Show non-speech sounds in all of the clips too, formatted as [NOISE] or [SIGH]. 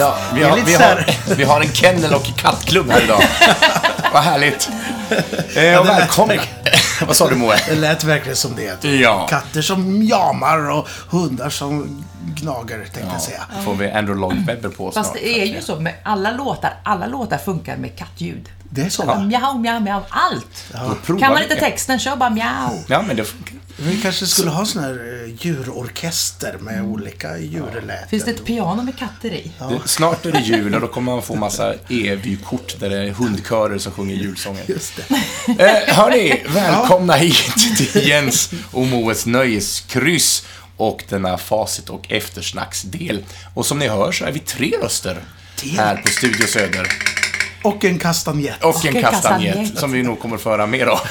Ja, vi, har, vi, har, vi har en kennel och kattklubb här idag. Vad härligt. Eh, och välkomna. [LAUGHS] Vad sa du Moe? Det lät verkligen som det. Ja. Katter som jamar och hundar som gnager, tänkte jag säga. får vi Andrew Lloyd Webber på snart. Fast det är ju så med alla låtar. Alla låtar funkar med kattljud. Det är så. Ja, Mjau, mjau, mjau. Allt. Provar Kan man inte texten, kör bara mjau. Ja, men det funkar. Vi kanske skulle ha sån här eh, djurorkester med olika djurläten. Finns det ett piano med katter i? Det, snart är det jul och då kommer man få massa EVY-kort där det är hundkörer som sjunger julsånger. Just det. [LAUGHS] Eh, hörni, välkomna hit till Jens och Moes nöjeskryss och denna facit och eftersnacksdel. Och som ni hör så är vi tre röster här på Studio Söder. Och en kastanjett. Och en kastanjett. som vi nog kommer att föra mer av. [LAUGHS]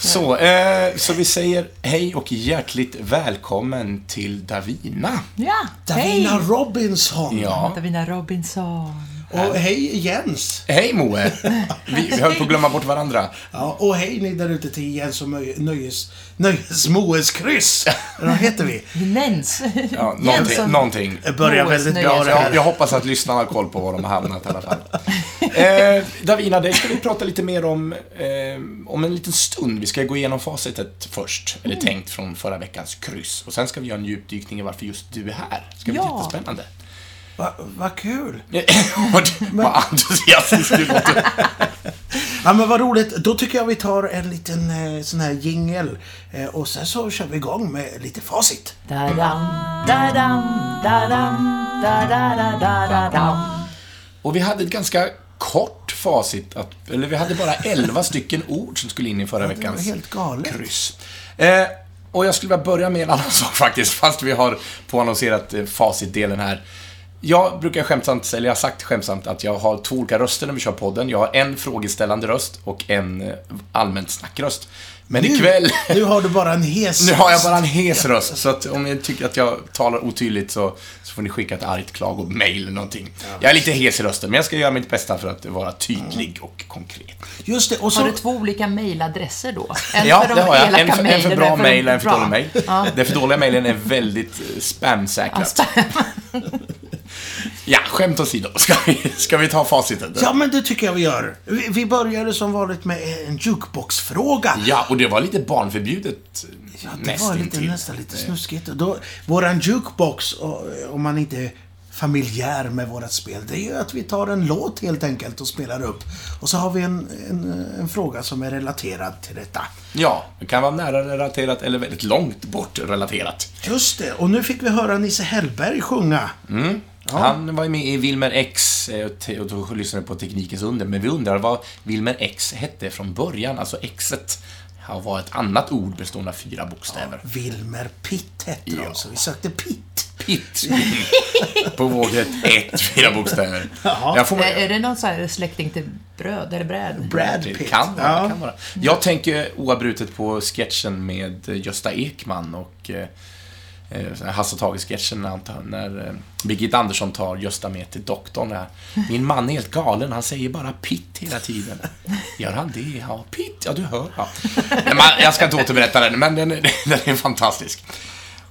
så, eh, så vi säger hej och hjärtligt välkommen till Davina. Ja, Davina hej! Robinson. Ja. Davina Robinson. Och hej Jens. Hej Moe! Vi, vi höll på att glömma bort varandra. Ja, och hej ni där ute till Jens och Nöjes... Nöjes... Nöjes kryss. Vad heter vi? Nens. Ja, någonting. Jensson. någonting. Det börjar Moes väldigt bra det Jag, här. jag hoppas att lyssnarna har koll på var de har hamnat i alla fall. Eh, Davina, det ska vi prata lite mer om eh, om en liten stund. Vi ska gå igenom facitet först, eller tänkt från förra veckans kryss. Och sen ska vi göra en djupdykning i varför just du är här. Det ska bli Ja. jättespännande. Va- Vad kul. [LAUGHS] Vad entusiastisk du låter. [LAUGHS] Ja, men vad roligt. Då tycker jag vi tar en liten eh, sån här jingel. Eh, och sen så kör vi igång med lite facit. Och vi hade ett ganska kort facit, att, eller vi hade bara 11 stycken ord som skulle in i förra var veckans helt galet. kryss. Eh, och jag skulle vilja börja med en annan [LAUGHS] sak faktiskt, fast vi har påannonserat eh, facitdelen här. Jag brukar skämtsamt, eller jag har sagt skämtsamt, att jag har två olika röster när vi kör podden. Jag har en frågeställande röst och en eh, allmänt snackröst. Men ikväll... [LAUGHS] Nu har du bara en hes [LAUGHS] Nu har jag bara en hes röst, så att om ni tycker att jag talar otydligt så, så får ni skicka ett argt klagomail eller någonting. Jag är lite hes i rösten, men jag ska göra mitt bästa för att vara tydlig och konkret. Just det, och Har så... du två olika mailadresser då? En [LAUGHS] ja, för de det har jag. En för, en mailen, för bra en mail och en för dålig mail. Ja. Den för dåliga mailen är väldigt eh, spamsäkrat. Ja, skämt åsido. Ska vi, ska vi ta facitet? Ja, men det tycker jag vi gör. Vi, vi började som vanligt med en jukeboxfråga. Ja, och det var lite barnförbjudet. Ja, det var lite, nästan lite snuskigt. Då, våran jukebox, om man inte är familjär med vårat spel, det är ju att vi tar en låt helt enkelt och spelar upp. Och så har vi en, en, en fråga som är relaterad till detta. Ja, det kan vara nära relaterat eller väldigt långt bort relaterat. Just det, och nu fick vi höra Nisse Hellberg sjunga. Han var ju med i Wilmer X eh, och lyssnade på Teknikens under. Men vi undrar vad Wilmer X hette från början. Alltså Xet har var ett annat ord bestående av fyra bokstäver. Wilmer Pitt hette Ja. de, så vi sökte Pitt. Pitt. på våget ett, fyra bokstäver. Jaha. Jag får Är, är det någon sån här släkting till bröd eller bräd? Brad Det Pitt. kan vara, Ja. kan vara. Jag tänker oavbrutet på sketchen med eh, Gösta Ekman och eh, Hasse och Tage-sketchen när, tar- när eh, Birgitta Andersson tar Gösta med till doktorn. Där. Min man är helt galen, han säger bara pitt hela tiden. [LAUGHS] Gör han det? Ja, pitt, ja du hör. Ja. Men Jag ska inte återberätta den, men den, är- [LAUGHS] den är fantastisk.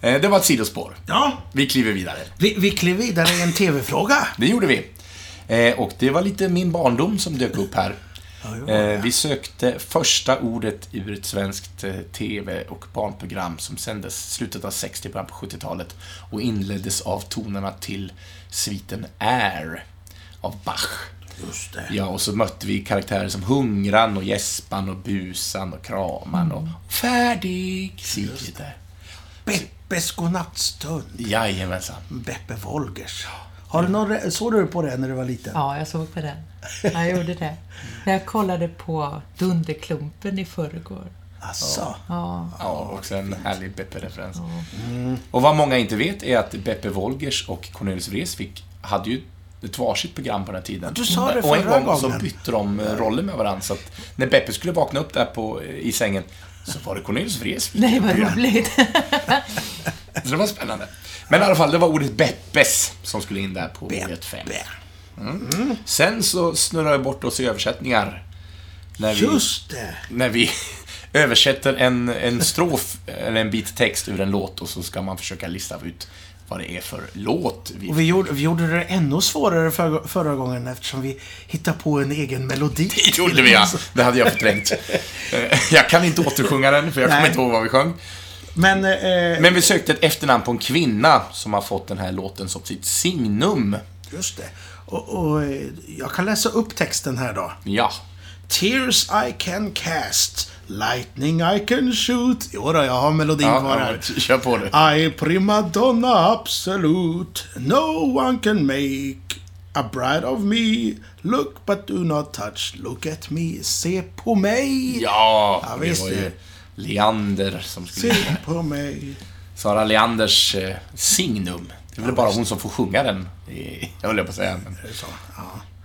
Eh, Det var ett sidospår. Ja, Vi kliver vidare. vi, vi klev vidare i en TV-fråga. Det gjorde vi. Eh, och det var lite min barndom som dök upp här. Eh, vi sökte första ordet ur ett svenskt eh, TV och barnprogram som sändes slutet av 60 början på 70-talet och inleddes av tonerna till sviten Air av Bach. Just det. Ja, och så mötte vi karaktärer som Hungran och Gäspan och Busan och Kraman och Färdig Sigrid. Beppes godnattstund. Jajamensan. Beppe Wolgers. Har du någon, såg du på det när du var liten? Ja, jag såg på den. Jag gjorde det. När jag kollade på Dunderklumpen i förrgår. Asså? Ja. Ja, också en härlig Beppe-referens. Och vad många inte vet är att Beppe Wolgers och Cornelis Vreeswijk hade ju ett varsitt program på den här tiden. Du sa det Och en förra gång så gången. bytte de eh, roller med varandra. Så att när Beppe skulle vakna upp där på, i sängen så var det Cornelis Vreeswijk. Nej, vad roligt. [LAUGHS] Så det var spännande. Men i alla fall, det var ordet Beppes som skulle in där på ordet 5. Beppe. Sen så snurrar vi bort oss i översättningar. När vi, Just det. när vi [LAUGHS] översätter en, en strof, eller en bit text ur en låt och så ska man försöka lista ut vad det är för låt vi Och vi gjorde, vi gjorde det ännu svårare för, förra gången eftersom vi hittade på en egen melodi. [LAUGHS] Det gjorde vi ja. Det hade jag förträngt. [LAUGHS] Eh, Jag kan inte återsjunga den, för jag kommer inte ihåg vad vi sjöng. Men, eh, Men vi sökte ett efternamn på en kvinna som har fått den här låten som sitt signum. just det. Och, och eh, jag kan läsa upp texten här då. Ja. Tears I can cast, lightning I can shoot. Jo då, jag har melodin ja, kvar ja här. kör på det. I prima donna absolute, no one can make a bride of me. Look but do not touch, look at me, se på mig. Ja, Ja, det visst var det. ju Leander som skulle Se på mig. Sara Leanders eh, signum. Det är väl bara hon som får sjunga den, i, jag höll på att säga, men så? Ja.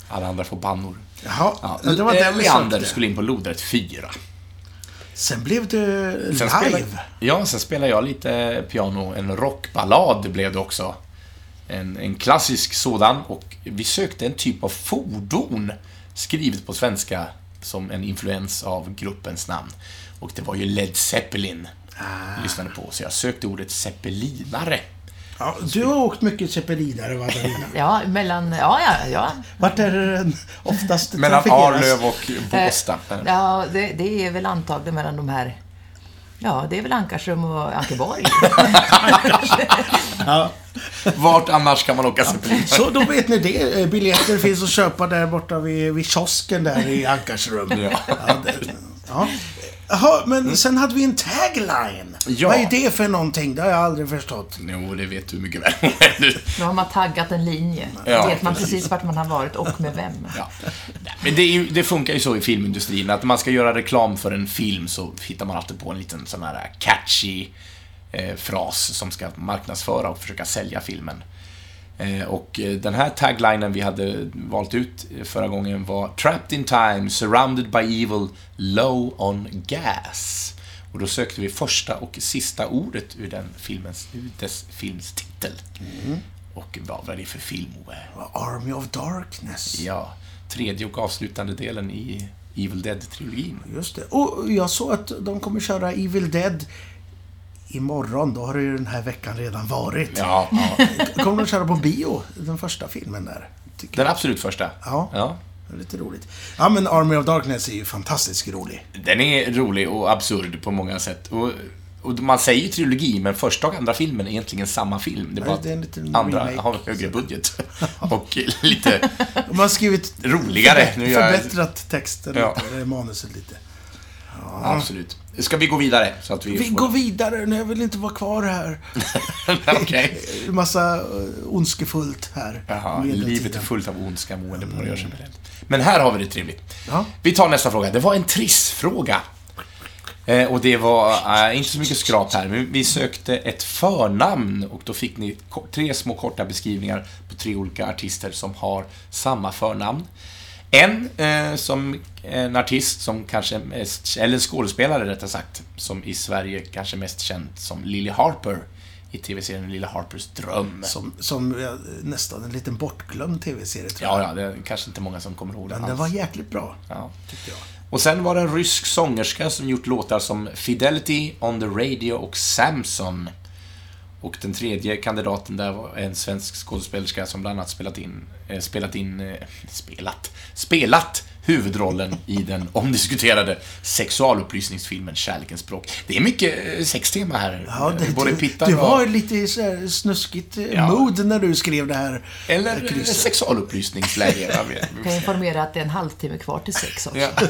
alla andra får bannor. Jaha, Ja, det var eh, den vi Leander skulle in på lodrätt 4. Sen blev det Sen live. Spelar, ja, sen spelar jag lite piano. En rockballad blev det också. En, en klassisk sådan. Och vi sökte en typ av fordon skrivet på svenska som en influens av gruppens namn. Och det var ju Led Zeppelin vi lyssnade på. Så jag sökte ordet zeppelinare. Ja, du har åkt mycket zeppelinare, va? [LAUGHS] Ja, mellan... Ja, ja, ja. Vart är det den oftast Mellan? Arlöv och Båstad. Ja, det, det är väl antagligen mellan de här... Ja, det är väl Ankarsrum och Ankeborg. Ja. Vart annars kan man åka zeppelin? Så då vet ni det. Eh, Biljetter finns att köpa där borta vid, vid kiosken där i Ankarsrum. Ja. Ja, det, ja. Jaha, men sen hade vi en tagline. Ja. Vad är det för någonting? Det har jag aldrig förstått. Jo, det vet du mycket väl. [LAUGHS] Nu har man taggat en linje. Ja, vet man precis. precis vart man har varit och med vem. [LAUGHS] Ja. Men det, är ju, det funkar ju så i filmindustrin att när man ska göra reklam för en film så hittar man alltid på en liten sån här catchy eh, fras som ska marknadsföra och försöka sälja filmen. Eh, och eh, den här taglinen vi hade valt ut förra gången var Trapped in time, surrounded by evil, low on gas. Och då sökte vi första och sista ordet ur den filmens, ur dess films titel. Och vad var det för film? Army of Darkness. Ja, tredje och avslutande delen i Evil Dead-trilogin. Just det. Och jag såg att de kommer köra Evil Dead imorgon. Då har det ju den här veckan redan varit. Ja, ja. Kommer de köra på bio, den första filmen där. Den absolut första. Ja. ja. Lite roligt. Ja, men Army of Darkness är ju fantastiskt rolig. Den är rolig och absurd på många sätt. Och, och man säger ju trilogi, men första och andra filmen är egentligen samma film. Det är bara Ja, det är en att andra remake. har högre budget. [LAUGHS] och lite De har skrivit roligare. Jag- förbättrat texten Ja. lite, eller manuset lite. Absolut. Ska vi gå vidare? Så att vi, Vi får... går vidare, nu jag vill inte vara kvar här. [LAUGHS] Okej. En [LAUGHS] massa eh, ondskefullt här. Jaha, livet är fullt av ondska, mående på generellt. Men här har vi det trevligt. Ja. Vi tar nästa fråga. Det var en trissfråga. Eh, och det var eh, inte så mycket skrap här, men vi sökte ett förnamn och då fick ni tre små korta beskrivningar på tre olika artister som har samma förnamn. En eh, som en artist som kanske mest, eller skådespelare rättare sagt, som i Sverige kanske mest känd som Lily Harper i tv-serien Lilla Harpers dröm. Som, som nästan en liten bortglömd tv-serie tror jag. Ja, ja, det är kanske inte många som kommer ihåg det Men den var jäkligt bra, Ja. tyckte jag. Och sen var det en rysk sångerska som gjort låtar som Fidelity, On the Radio och Samson. Och den tredje kandidaten där var en svensk skådespelerska som bland annat spelat in, eh, spelat in, eh, spelat, spelat huvudrollen i den omdiskuterade sexualupplysningsfilmen Kärlekens språk. Det är mycket eh, sextema här. Ja, det, Både det, pittar det och... var lite så här snuskigt eh, Ja. mood när du skrev det här. Eller eh, eh, krysset. sexualupplysningsläge. jag kan informera att det är en halvtimme kvar till sex också. Ja, [LAUGHS]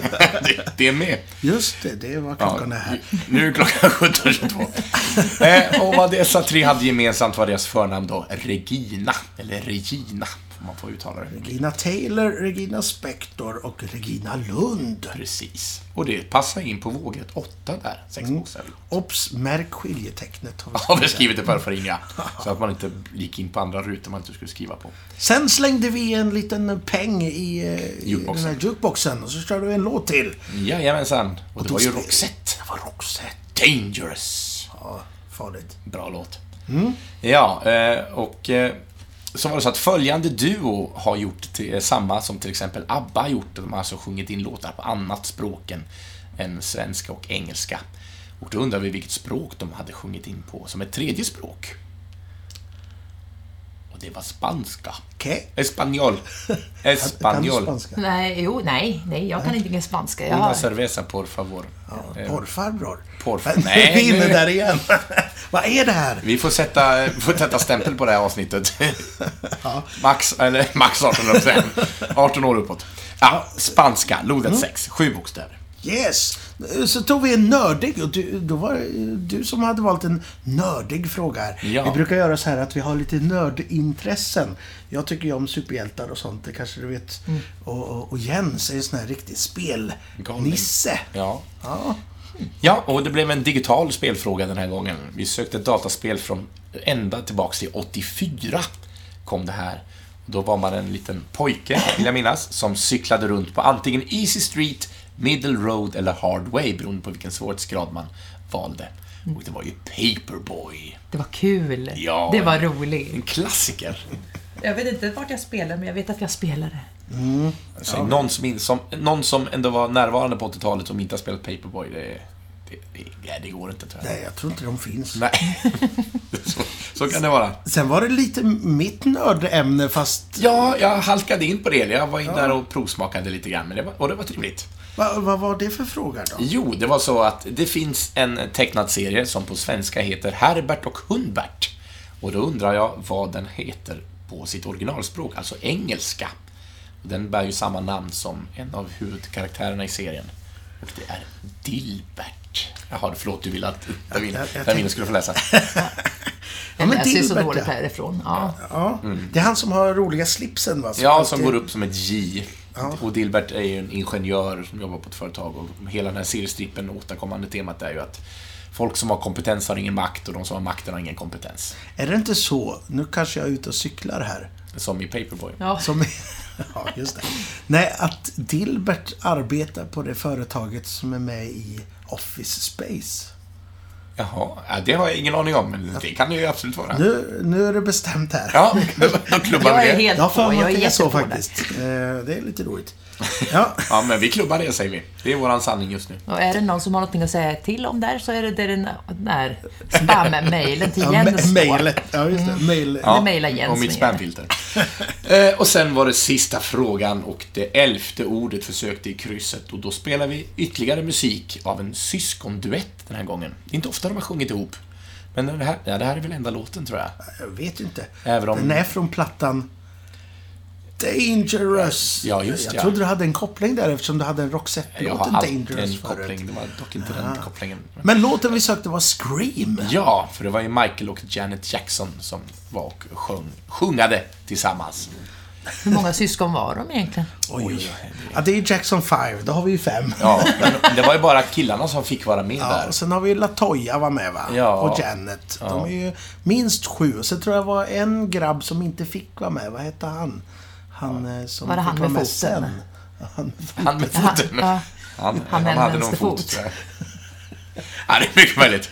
det, det är med. Just det, det var klockan är här. Nu är klockan [LAUGHS] 17.22. eh, och vad dessa tre hade gemensamt var deras förnamn då Regina, eller Regina, får man få uttala det. Regina Taylor, Regina Spektor och Regina Lund. Precis. Och det passar in på vågrätt 8 där, sex bokstäver. Obs! Märk skiljetecknet. [LAUGHS] har vi Har vi skrivit. det för för inga. Så att man inte gick in på andra rutor man inte skulle skriva på. Sen slängde vi en liten peng i, eh, i den här jukeboxen och så körde vi en låt till. Jajamensan. Och det då var ju Roxette. Det var Roxette. Dangerous. Ja, farligt. Bra låt. Ja, eh, och eh, så var det så att följande duo har gjort till, eh, samma som till exempel ABBA har gjort. De har alltså sjungit in låtar på annat språk än, än svenska och engelska. Och då undrar vi vilket språk de hade sjungit in på som ett tredje språk. Det var spanska. Okej. Espanol. Kan du Espanol. spanska? Nej, jo, nej, nej, jag kan inte ingen spanska. Jag Una cerveza, por favor. Eh, Porrfarbror? Porrfar- Nej, Nej, vi är inne där igen. [LAUGHS] Vad är det här? Vi får sätta, får sätta stämpel på det här avsnittet. [LAUGHS] Max, eller max 18 höll jag på att säga. [LAUGHS] 18 år uppåt. Ja, spanska, lodet 6, sju bokstäver. Yes! Så tog vi en nördig och du, då var det du som hade valt en nördig fråga här. Ja. Vi brukar göra så här att vi har lite nördintressen. Jag tycker ju om superhjältar och sånt, det kanske du vet. Och, och, och Jens är en sån här riktig spelnisse. Ja. Ja. Ja, och det blev en digital spelfråga den här gången. Vi sökte ett dataspel från ända tillbaks till 84 kom det här. Då var man en liten pojke, vill jag minnas, som cyklade runt på antingen Easy Street, Middle Road eller Hard Way, beroende på vilken svårighetsgrad man valde. Och det var ju Paperboy. det var kul. Ja. Det var roligt. En klassiker. Jag vet inte vart jag spelar, men jag vet att jag spelade. Alltså, någon, som, in- som, någon som ändå var närvarande på 80-talet som inte har spelat Paperboy, det, det, det, nej, det går inte tror jag. Nej, jag tror inte de finns. Nej. [LAUGHS] så, så kan det vara. Sen var det lite mitt nördämne fast... Ja, jag halkade in på det. Jag var in där och provsmakade lite grann, men det var, och det var trevligt. Vad vad var det för fråga då? Jo, det var så att det finns en tecknad serie som på svenska heter Herbert och Hundbert. Och då undrar jag vad den heter på sitt originalspråk, alltså engelska. Den bär ju samma namn som en av huvudkaraktärerna i serien. Och det är Dilbert. Jaha, förlåt, du ville att Davina, jag- jag skulle få läsa. [LAUGHS] Jag men läser ju så Dilbert, dåligt ja. härifrån. Ja. Ja, det är han som har roliga slipsen va? Ja, alltid- som går upp som ett J. Och Dilbert är ju en ingenjör som jobbar på ett företag och hela den här seriestrippen, återkommande temat är ju att folk som har kompetens har ingen makt och de som har makten har ingen kompetens. Är det inte så, nu kanske jag är ute och cyklar här, Som i Paperboy. Ja. som... [LAUGHS] ja, just det. Nej, att Dilbert arbetar på det företaget som är med i Office Space. Jaha, ja, det har jag ingen aning om, men det kan det ju absolut vara. Nu, nu är det bestämt här. Ja, då, klubbar Jag vi är det. helt Jag har för på. mig Jag är är så jättepå där. faktiskt. Eh, Det är lite roligt. [LAUGHS] Ja, Ja, men vi klubbar det säger vi. Det är våran sanning just nu. Och är det någon som har någonting att säga till om där så är det den där spam-mailen till ja Jens står. mailet. Ja, just det. Mail. Eller mejla Jens och mitt spamfilter. [LAUGHS] eh, och sen var det sista frågan och det elfte ordet försökte i krysset och då spelar vi ytterligare musik av en syskonduett den här gången. Det är inte ofta de har sjungit ihop. Men det här, ja, det här är väl enda låten tror jag. Jag vet inte. Även om- Den är från plattan Dangerous. Ja, just Jag ja. trodde du hade en koppling där eftersom du hade en Jag har Roxette-låten alltid Dangerous en koppling. förut. Det var dock inte den kopplingen. Men låten vi sökte var Scream. Ja, för det var ju Michael och Janet Jackson som var och sjöng, sjungade tillsammans. Hur många syskon var de egentligen? Oj, oj, oj. Ja, det är Jackson 5. Då har vi ju fem. Ja, men det var ju bara killarna som fick vara med Ja, där. och sen har vi Latoya var med va? Ja. Och Janet. De är ju minst sju. Och sen tror jag det var en grabb som inte fick vara med. Vad hette han? Han eh, som Var det [LAUGHS] han med foten? sen. Han, Han med foten. Ja, Han, Han han, hade någon fot, jag. [LAUGHS] Ja, det är mycket möjligt.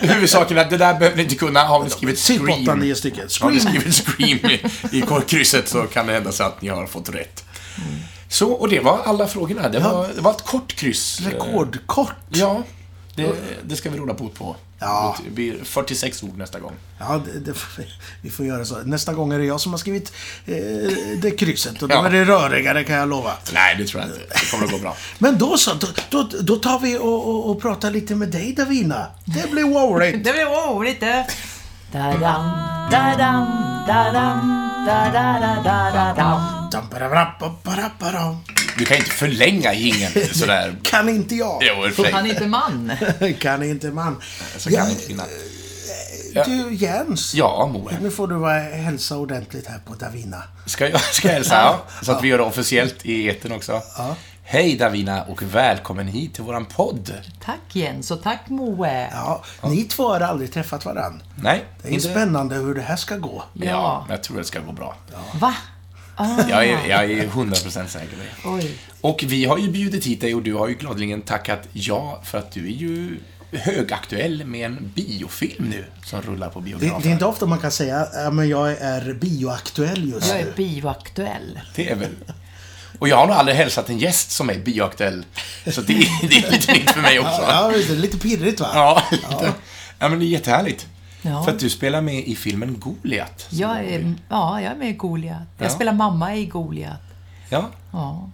Huvudsaken är att det där behöver ni inte kunna. Har ni skrivit typ Scream, stycken. har ni Scream! skrivit Scream i, i krysset så kan det hända så att ni har fått rätt. Så, och det var alla frågorna. Det var, det var ett kort kryss. Rekordkort. Ja, det, det ska vi råda bot på. Ja. Det blir 46 ord nästa gång. Ja, det, det, vi får göra så. Nästa gång är det jag som har skrivit eh, det krysset. Och då Ja. är det rörigare kan jag lova. Nej, det tror jag inte. Det kommer att gå bra. [LAUGHS] Men då så, då, då, då tar vi och, och, och pratar lite med dig Davina. Det blir roligt. [LAUGHS] Det blir roligt det. Da-dam, da-dam, da-dam, da-da-da-da-da-dam. Du kan inte förlänga jingeln sådär. [LAUGHS] Kan inte jag. Jo, är inte man. [LAUGHS] kan inte man. Så kan Ja, inte kvinna. Du Jens. Ja, Moe. Nu får du vara, hälsa ordentligt här på Davina. Ska jag, ska jag hälsa? Ja. Så att vi gör det officiellt i etern också. Ja. Hej Davina och välkommen hit till våran podd. Tack Jens och tack Moe. Ja, ni två har aldrig träffat varann. Nej, Det är spännande hur det här ska gå. Ja, Ja. jag tror det ska gå bra. Va? Ah, Jag är, jag är 100% säker på det. oj. Och vi har ju bjudit hit dig och du har ju gladeligen tackat ja för att du är ju högaktuell med en biofilm nu som rullar på Det, biografen. det är inte ofta man kan säga att men jag är bioaktuell just Jag är nu. bioaktuell. Det är väl... Och jag har nog aldrig hälsat en gäst som är bioaktuell. Så det, det är lite nytt för mig [LAUGHS] också. Ja, det är lite pirrigt va? Ja, lite. Ja, men det är jättehärligt. Ja. För att du spelar med i filmen Goliat. Jag är, ja, jag är med i Goliat. Jag Ja. spelar mamma i Goliat. Ja. Ja.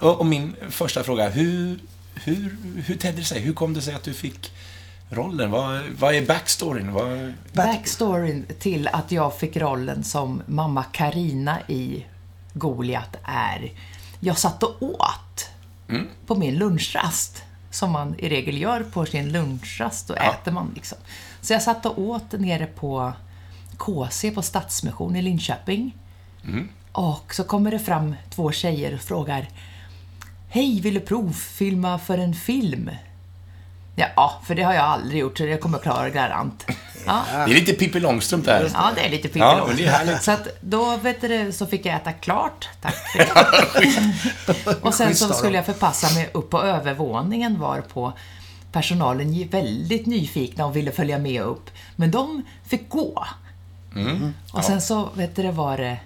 Och, och min första fråga, hur, hur, hur tedde det sig? Hur kom det sig att du fick rollen? Vad, vad är backstoryn? Vad, Backstoryn till att jag fick rollen som mamma Karina i Goliat är jag satt och åt på min lunchrast. Som man i regel gör på sin lunchrast. Då äter man liksom. Så jag satt och åt nere på KC på Stadsmission i Linköping. Och så kommer det fram två tjejer och frågar Hej, vill du provfilma för en film? Ja, för det har jag aldrig gjort, så det kommer jag klara garant. Ja, det är lite Pippi Långstrump där. Ja, det är lite Pippi Ja, Långstrump. Så att då vet du, så fick jag äta klart. Tack för [LAUGHS] det. och sen så skulle jag förpassa mig upp på övervåningen var på personalen är väldigt nyfikna och ville följa med upp. Men de fick gå. Mm. Och sen så, vet du, det var det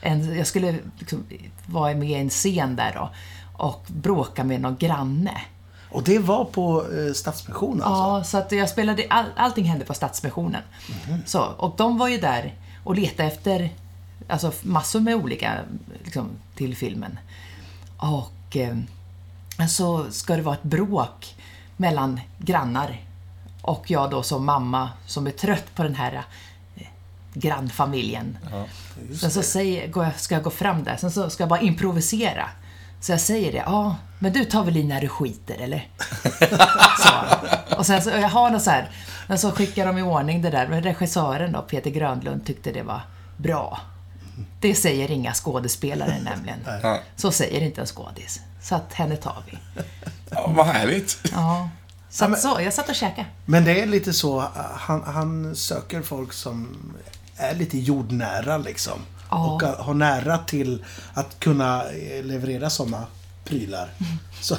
en, jag skulle liksom vara med i en scen där då och bråka med någon granne. Och det var på eh, Stadsmissionen alltså? Ja, så att jag spelade, all, allting hände på Stadsmissionen. Så, och de var ju där och letade efter alltså, massor med olika liksom, till filmen. Och eh, så ska det vara ett bråk mellan grannar. Och jag då som mamma som är trött på den här eh, grannfamiljen. Sen så säger, ska jag gå fram där, sen så ska jag bara improvisera. Så jag säger det, ja, men du tar väl i när du skiter, eller? [LAUGHS] Så. Och sen så, jag har något så här, men så skickar de i ordning det där, men regissören då, Peter Grönlund, tyckte det var bra. Det säger inga skådespelare nämligen. Ja. Så säger inte en skådis. Så att henne tar vi. Ja, vad härligt. Ja. Så, att så, jag satt och käkade. Men det är lite så, uh, han, han söker folk som är lite jordnära liksom. Ja. Och har nära till att kunna eh, leverera sådana prylar. Så,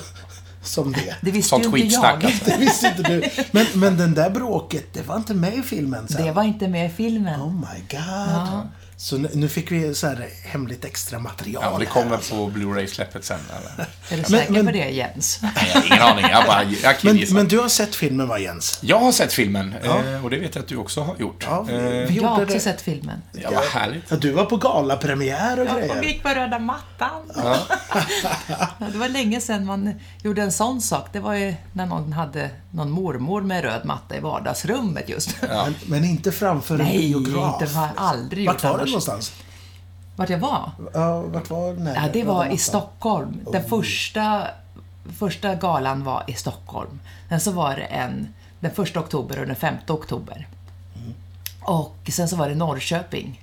som det. Det visste Sånt ju inte jag. alltså. Det visste inte du. Men, men den där bråket, det var inte med i filmen sen. Det var inte med i filmen. Oh my god. Så nu, nu fick vi så här hemligt extra material. Ja, det kommer alltså. på Blu-ray-släppet sen. Eller? Är du Men- säker men- på det, Jens? Nej, jag ingen aning. Jag bara, jag Men, killgissar. men du har sett filmen va Jens? Jag har sett filmen Ja. eh, och det vet jag att du också har gjort. Ja, vi, Eh, vi Jag har också det. sett filmen. Ja, vad härligt. Ja, du var på galapremiär och Ja, och grejer. gick på röda mattan. [LAUGHS] Ja, det var länge sedan man gjorde en sån sak. Det var ju när någon hade någon mormor med röd matta i vardagsrummet just. Men, men inte framför en Nej, biograf. inte var aldrig Vart var det någonstans? Vart jag var? Ja, vart var den här Ja, det var i? Stockholm. Den Oh. första, första galan var i Stockholm. Sen så var det en den första oktober och den femte oktober. Mm. Och sen så var det Norrköping.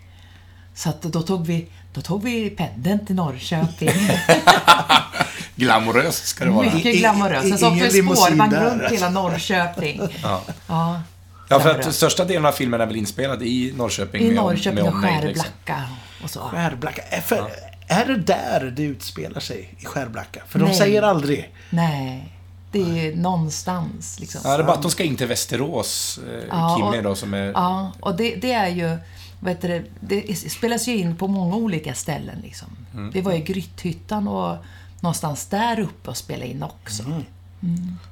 Så att då tog vi, då tog vi pendeln till Norrköping. [LAUGHS] [LAUGHS] Glamoröst ska det vara. I- Mycket i- glamoröst. Sen så ingen åkte vi limousin spårvagn runt hela Norrköping. [LAUGHS] Ja. Ja. Ja, för att största delen av filmen är väl inspelad i Norrköping. I med- Norrköping med och omnejd, liksom. Skärblacka och så. Skärblacka. Är, för, är det där det utspelar sig? I Skärblacka? För de Nej. säger aldrig. Nej, det är någonstans liksom. Ja, det är bara att de ska in till Västerås, eh, Ja, Kimmy och- då, som är... Ja, och det, det är ju... Vet du, det, det spelas ju in på många olika ställen. Liksom. Mm. Vi var i Grythyttan och någonstans där uppe och spelade in också. Mm.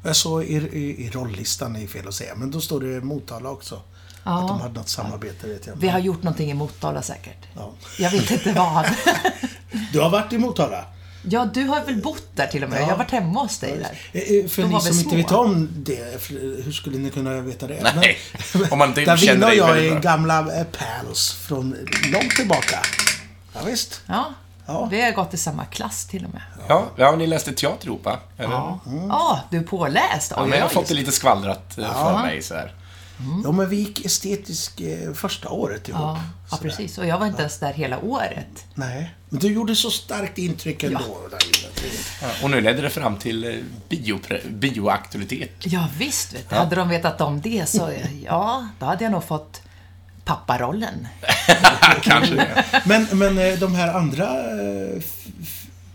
Jag såg i, i, i rolllistan, är fel att säga, men då står det Motala också. Ja. Att de hade något samarbete, vet jag Vi har gjort någonting i Motala säkert. Ja. Jag vet inte vad. [LAUGHS] Du har varit i Motala? ja, du har väl bott där till och med? Ja. Jag har varit hemma hos dig där. Eh, eh, För Då ni som inte små. vet om det, för- hur skulle ni kunna veta det? Nej, [LAUGHS] om man inte Davina känner och dig jag väldigt är gamla eh, pals från långt tillbaka. Ja, visst. Ja. Ja. Vi har gått i samma klass till och med. Ja, ja, ni läste teater ihop, va? Ja, ah, du är påläst. Ja, Oj, men jag har fått det lite skvallrat eh, för mig så här. Ja, men vi gick estetisk eh, första året ihop. Ja, ja, precis. Och jag var inte ens där hela året. Nej, men du gjorde så starkt intryck ändå. Davina. Ja, och nu ledde det fram till eh, biopre- bioaktualitet. Ja, visst. Vet du. Hade de vetat om det så, ja, då hade jag nog fått papparollen. [LAUGHS] Kanske det. Men, men eh, de här andra eh,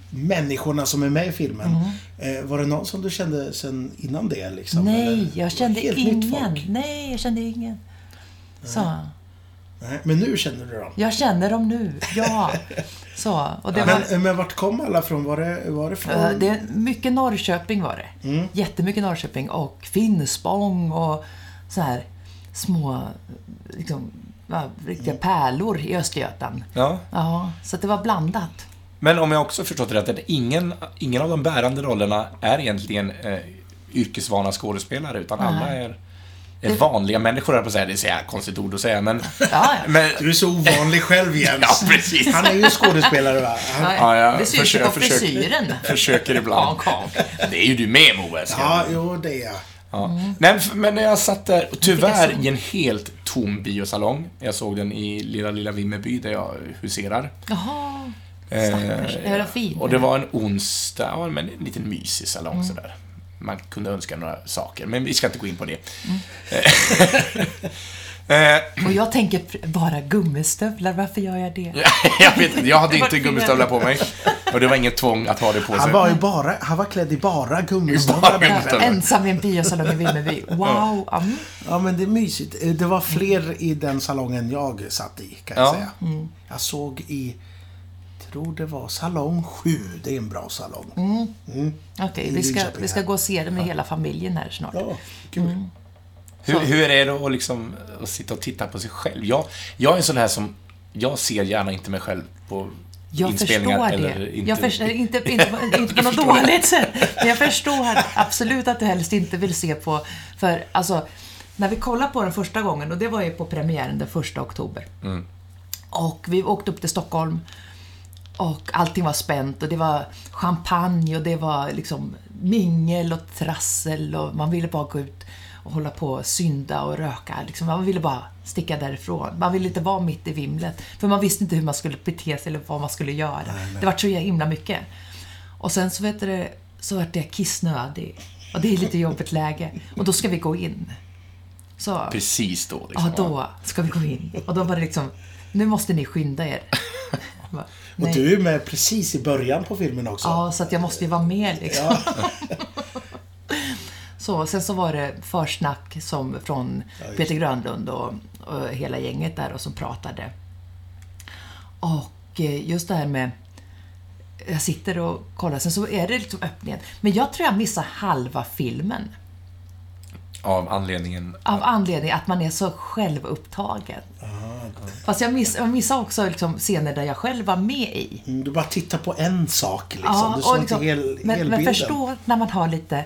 människorna som är med i filmen. eh, Var det någon som du kände sen innan det? Liksom, Nej, eller? jag kände ingen. Nej, jag kände ingen. Så, Nej, men nu känner du dem? jag känner dem nu, ja. [LAUGHS] Så, och det var... Men, eh, men vart kom alla från? Var det, var det från... Det, mycket Norrköping var det. Mm. Jättemycket Norrköping och Finspång och så här. Små liksom, riktiga pärlor i Östergötland. Ja. Ja, så att det var blandat. Men om jag också förstått det rätt, att ingen, ingen av de bärande rollerna är egentligen eh, yrkesvana skådespelare, utan alla är, är vanliga människor, jag på att säga. Det är så jävla konstigt ord att säga, men... Ja, ja. [LAUGHS] men Du är så ovanlig själv [LAUGHS] Jens. Ja, precis. Han är ju skådespelare va? Han, Ja, Ja, det syns ju försöker- på försöker. frisyren. försöker ibland. Ja, ja. Det är ju du med, Moe. jag- ja, jo det är jag. Ja. Nej, f- men när jag satt där, tyvärr i en helt tom biosalong. Jag såg den i lilla, lilla Vimmerby där jag huserar. Jaha. Eh, Stackars. Det var fin. och det var en onsdag, ja, men en liten mysig salong Mm. sådär. Man kunde önska några saker, men vi ska inte gå in på det. Mm. [LAUGHS] Eh, Och jag tänker bara gummistövlar, varför gör jag det? [LAUGHS] jag vet inte, jag hade inte gummistövlar på mig. Och det var inget tvång att ha det på sig. Han var ju bara, han var klädd i bara Bara gummistövlar. kvällen. Ensam i en biosalong i Vimmerby. Wow. Mm. Ja men det är mysigt. Eh, Det var fler i den salongen jag satt i kan jag Ja. säga. Mm. Jag såg i, tror det var salong 7. Det är en bra salong. Mm. Okej, I vi, ska, vi ska gå och se det med hela familjen här snart. Ja, kul. Hur, hur är det att, liksom, att sitta och titta på sig själv? Jag, jag är en sån här som... Jag ser gärna inte mig själv på Jag inspelningar förstår eller det. inte. Jag förstår, inte, inte, på- inte på [LAUGHS] något dåligt sätt. Men jag förstår absolut att du helst inte vill se på... För alltså, när vi kollade på den första gången, och det var ju på premiären den första oktober. Mm. Och vi åkte upp till Stockholm. Och allting var spänt och det var champagne och det var liksom mingel och trassel och man ville bara gå ut och hålla på och synda och röka. Liksom, man ville bara sticka därifrån. Man ville inte vara mitt i vimlet. För man visste inte hur man skulle bete sig eller vad man skulle göra. Det var så himla mycket. Och sen så vet du, så vart jag kissnödig. Och det är lite jobbigt läge. Och då ska vi gå in. Så, Precis då. Liksom. ja, då ska vi gå in. Och då var det liksom, nu måste ni skynda er. [LAUGHS] Bara, Och "Nej." du är med precis i början på filmen också. Ja, så att jag måste ju vara med liksom. [LAUGHS] så, sen så var det försnack som från just Peter Grönlund och, och hela gänget där och som pratade. Och eh, just det här med jag sitter och kollar, sen så är det liksom öppningen. Men jag tror jag missar halva filmen. Av anledningen... Av anledning att man är så självupptagen. Fast jag, miss, jag missar också liksom scener där jag själv var med i. Mm, Du bara tittar på en sak liksom. du och såg liksom, inte hel, men, men förstå när man har lite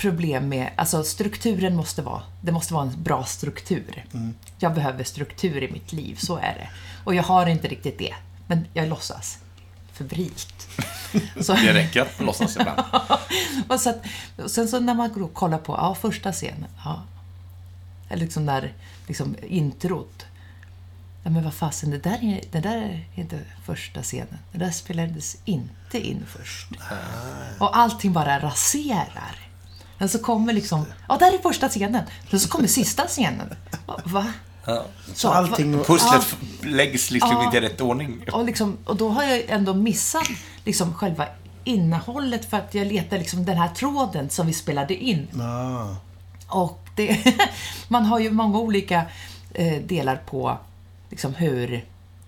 problem med, alltså strukturen måste vara, det måste vara en bra struktur. Mm. Jag behöver struktur i mitt liv, så är det. Och jag har inte riktigt det, men jag låtsas febrilt. [LAUGHS] Så, Det räcker att låtsas ibland. [LAUGHS] och så att, och sen så när man och kollar på, ja, första scenen, ja. Eller liksom där, liksom introt. Ja, men vad fasen, det där, är, det där är inte första scenen. Det där spelades inte in först. Och allting bara raserar. Men så kommer liksom, ja, där är första scenen. Men så kommer sista scenen. Va? Ja. Så allting... Pusslet f- läggs liksom Ja. inte i rätt ordning. Och, liksom, och då har jag ändå missat liksom själva innehållet för att jag letar liksom den här tråden som vi spelade in. Ah. Och det, [LAUGHS] man har ju många olika eh, delar på liksom hur...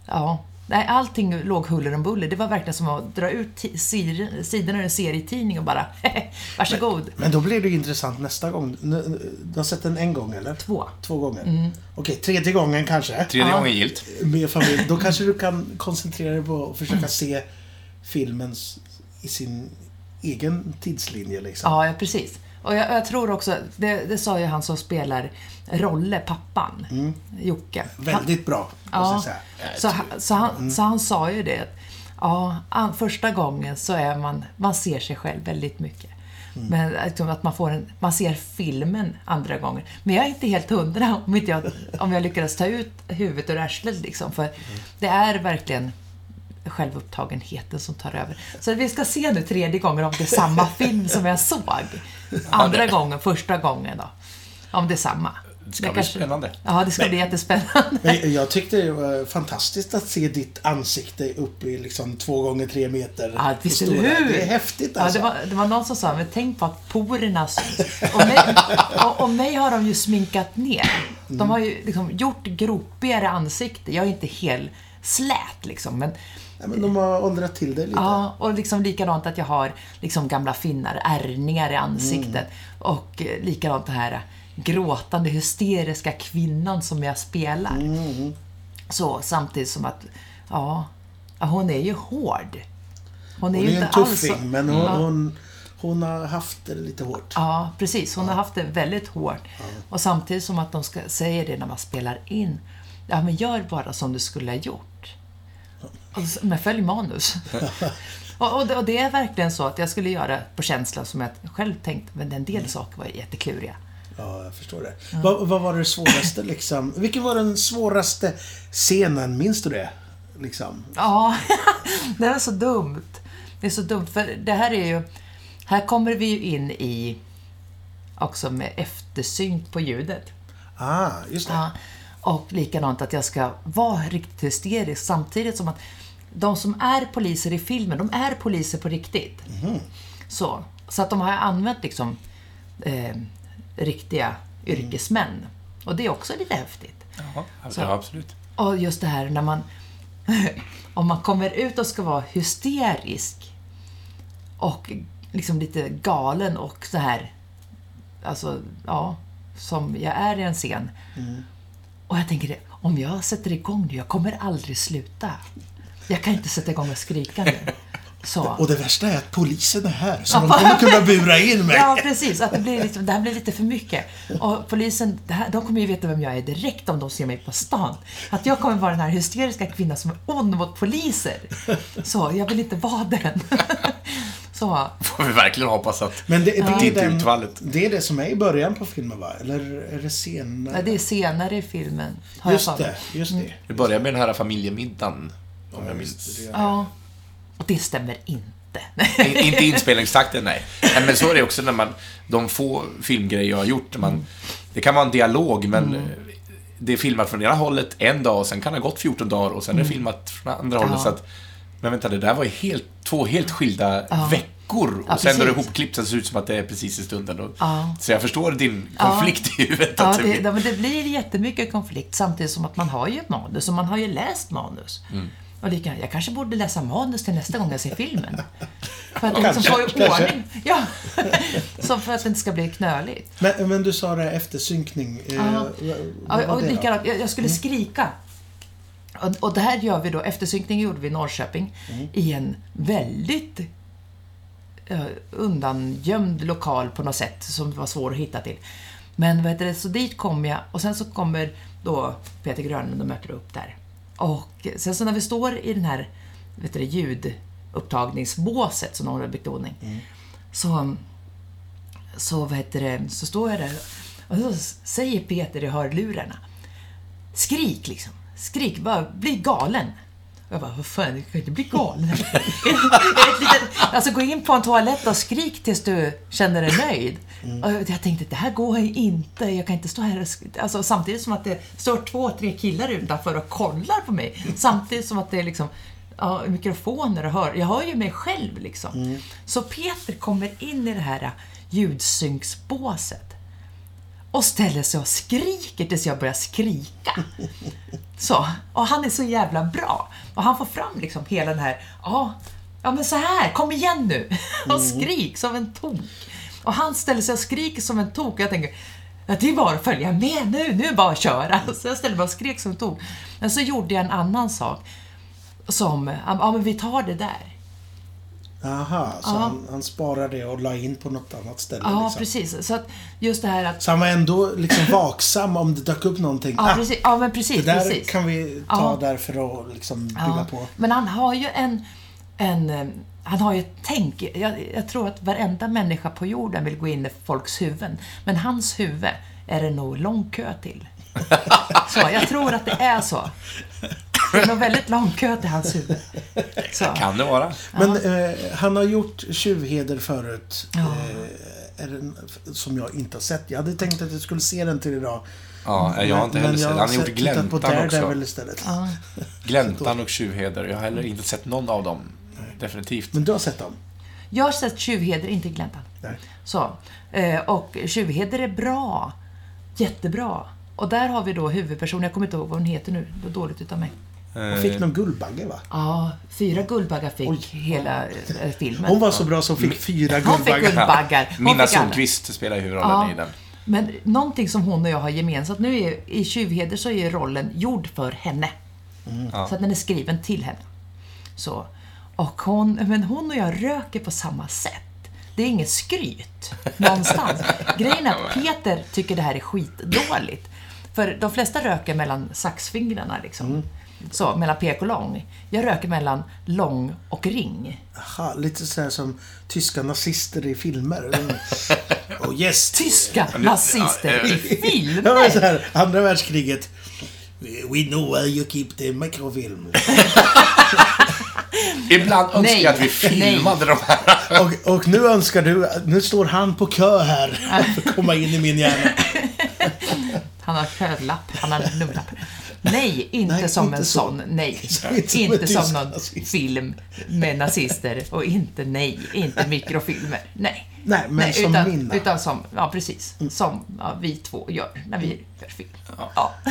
Ja, nej, allting låg huller om buller. Det var verkligen som att dra ut sidorna ur en serietidning och bara [LAUGHS] varsågod. Men då blir det intressant nästa gång. Du har sett den en gång eller? Två. Två gånger? Okej, tredje gången kanske. Tredje Ja. gången gilt. Med familj. [LAUGHS] Då kanske du kan koncentrera dig på att försöka se filmen i sin egen tidslinje liksom. Ja, ja precis. Och jag, jag tror också, det, det sa ju han som spelar Rolle, pappan, Jocke. Han, Väldigt bra, måste jag Ja, säga. så, han- så, han, så han sa ju det. att, Ja, an- första gången så är man, man ser sig själv väldigt mycket. Men liksom att man, får en, man ser filmen andra gången. Men jag är inte helt hundra om, inte jag, om jag lyckades ta ut huvudet ur arslet. Liksom, för det är verkligen självupptagenheten som tar över. Så vi ska se nu tredje gången om det är samma film som jag såg. Andra gången, första gången då. Om det är samma. Det ska bli spännande. Ja, det ska bli jättespännande. Men jag tyckte det var fantastiskt att se ditt ansikte uppe i liksom två gånger tre meter. Ja, visst stora. hur? Det är häftigt Ja, alltså. det, var, det var någon som sa, men tänk på att porerna. Och mig, och, och mig har de ju sminkat ner. De har ju liksom gjort gropigare ansikte. Jag är inte helt slät liksom, men Ja, men de har åldrat till det lite. Ja, och liksom likadant att jag har liksom gamla finnar, ärrningar i ansiktet. Och eh, likadant det här gråtande, hysteriska kvinnan som jag spelar. Så, samtidigt som att, ja, ja, hon är ju hård. Hon är Hon ju är en inte alls tuffing, så- men hon, Ja. hon, hon har haft det lite hårt. Ja, precis. Hon har haft det väldigt hårt. Och samtidigt som att de ska, säger det när man spelar in. Ja, men gör bara som du skulle ha gjort. Och så- Men följ manus. [LAUGHS] och, och, det, och det är verkligen så att jag skulle göra på känsla som jag själv tänkt, men en del saker var jättekluriga. Ja, jag förstår det. Vad, vad var det svåraste liksom? Vilken var den svåraste scenen? Minns du det? Liksom. Ja, [LAUGHS] det är så dumt. Det är så dumt, för det här är ju... Här kommer vi ju in i också med eftersyn på ljudet. Ah, just det. Ja, och likadant att jag ska vara riktigt hysterisk samtidigt som att de som är poliser i filmen, de är poliser på riktigt. Så, så att de har använt liksom eh, riktiga yrkesmän. Och det är också lite häftigt. Ja, ja, absolut. Och just det här när man... [LAUGHS] om man kommer ut och ska vara hysterisk och liksom lite galen och så här... Alltså, ja, som jag är i en scen. Och jag tänker om jag sätter igång nu, jag kommer aldrig sluta. Jag kan inte sätta igång och skrika nu. Så. Och det värsta är att polisen är här, så de kommer kunna bura in mig. Ja, precis. Att det, blir liksom, det här blir lite för mycket. Och polisen, här, de kommer ju veta vem jag är direkt om de ser mig på stan. Att jag kommer vara den här hysteriska kvinnan som är ond mot poliser. Så, jag vill inte vara den. [LAUGHS] Så. Får vi verkligen hoppas att Men det, det, är inte den, utfallet. det är det som är i början på filmen, va? Eller är det senare? Ja, det är senare i filmen, har Just jag det, just det. Det börjar med den här familjemiddagen, om jag minns. Ja. Och det stämmer inte. In, inte inspelningstakten, nej. nej. Men så är det också när man, de få filmgrejer jag har gjort, när man, det kan vara en dialog, men eh, det är filmat från ena hållet en dag, och sen kan det ha gått 14 dagar, och sen är det filmat från andra hållet. Ja. Så att, men vänta, det där var ju helt, två helt skilda Ja. veckor. Och Ja, sen är det precis. ihopklippt, så det ser ut som att det är precis i stunden. Och, Ja. Så jag förstår din Ja. konflikt i huvudet. Ja, det det, men det blir jättemycket konflikt samtidigt som att man har ju ett manus och man har ju läst manus. Mm. Och lika, jag kanske borde läsa manus till nästa gång jag ser filmen. [LAUGHS] För att liksom få i ordning. Ja. [LAUGHS] Så för att det inte ska bli knöligt. Men, men du sa det, eftersynkning. Eh, Ja. och då? likadant, jag, jag skulle Mm. skrika. Och, och det här gör vi då, eftersynkning gjorde vi i Norrköping Mm. i en väldigt eh, undangömd lokal på något sätt som var svår att hitta till. Men vad heter det, så dit kom jag och sen så kommer då Peter Grönlund och möter upp där. Och sen så när vi står i den här vet du, ljudupptagningsbåset som någon har byggt ordning så, så, vad heter det, så står jag där och så säger Peter i hörlurarna Skrik liksom. Skrik, bara bli galen. Och jag bara, vad fan, du kan inte bli galen. [LAUGHS] Ett litet, alltså gå in på en toalett och skrik tills du känner dig nöjd. Och jag tänkte, det här går ju inte. Jag kan inte stå här och alltså, Samtidigt som att det står två, tre killar utanför och kollar på mig. Samtidigt som att det är liksom ja, mikrofoner och hör. Jag hör ju mig själv liksom. Så Peter kommer in i det här ljudsynksbåset och ställer sig och skriker tills jag börjar skrika. [LAUGHS] Så. Och han är så jävla bra. Och han får fram liksom hela den här, ja, ja men så här, kom igen nu. [LAUGHS] Och skrik som en tok. Och han ställer sig och skriker som en tok. Jag tänker, det är bara att följa med nu, nu är det bara att köra. [LAUGHS] Så jag ställde mig och skrek som en tok. Men så gjorde jag en annan sak. Som, ja men vi tar det där. Aha, så Ja. han, han sparade det och la in på något annat ställe. Ja, liksom. precis. Så att just det här att... Så han var ändå liksom vaksam om det dök upp någonting. Ja, Ah, precis. Ja, men det precis. där precis. kan vi ta Ja. där för att liksom bygga Ja, på. Men han har ju en... en eh, han har ju ett tänk. Jag, jag tror att varenda människa på jorden vill gå in i folks huvuden. Men hans huvud är det nog lång kö till. Så jag tror att det är så. Det är nog väldigt lång kö till hans huvud. Så. Kan det vara. Men eh, han har gjort Tjuvheder förut. Ja. Eh, är den, som jag inte har sett. Jag hade tänkt att jag skulle se den till idag. Ja, jag har inte heller sett. Han har gjort Gläntan också. Daredevil istället. Ja. [LAUGHS] Gläntan och Tjuvheder. Jag har heller inte sett någon av dem. Definitivt. Men du har sett dem? Jag har sett Tjuvheder, inte Gläntan. Nej. Så. Eh, Och Tjuvheder är bra. Jättebra. Och där har vi då huvudpersonen, jag kommer inte ihåg vad hon heter nu, det var dåligt utav mig. Hon fick någon Guldbagge va? Ja, fyra Guldbaggar fick Oj. hela eh, filmen. Hon var så bra som fick fyra Hon fick Guldbaggar. Guldbaggar. [LAUGHS] Hon Minna fick. Sundqvist spelar huvudrollen Ja. i den. Men någonting som hon och jag har gemensamt, nu är i Tjuvheder så är rollen gjord för henne. Ja. Så att den är skriven till henne. Så. Och hon, men hon och jag röker på samma sätt. Det är inget skryt någonstans. [LAUGHS] Grejen är att Peter tycker det här är skitdåligt. För de flesta röker mellan saxfingrarna liksom. Så, mellan pek och lång. Jag röker mellan lång och ring. Aha, lite sådär som tyska nazister i filmer. [LAUGHS] oh yes! Tyska nazister ja, i Ja, filmer! så här, andra världskriget. We know where you keep the microfilm. [LAUGHS] Ibland önskar Nej. jag att vi filmade de här. Och, och nu önskar du, nu står han på kö här för att komma in i min hjärna. Han har kölapp, han har nummerlapp. Nej, inte Nej, som inte en så. sån. Nej. Inte som en inte som någon nazist. film med nazister. Och inte, nej, inte mikrofilmer. Nej. Nej, men som utan, mina. Utan som, ja precis. Som ja, vi två gör när vi gör film. Ja. Se,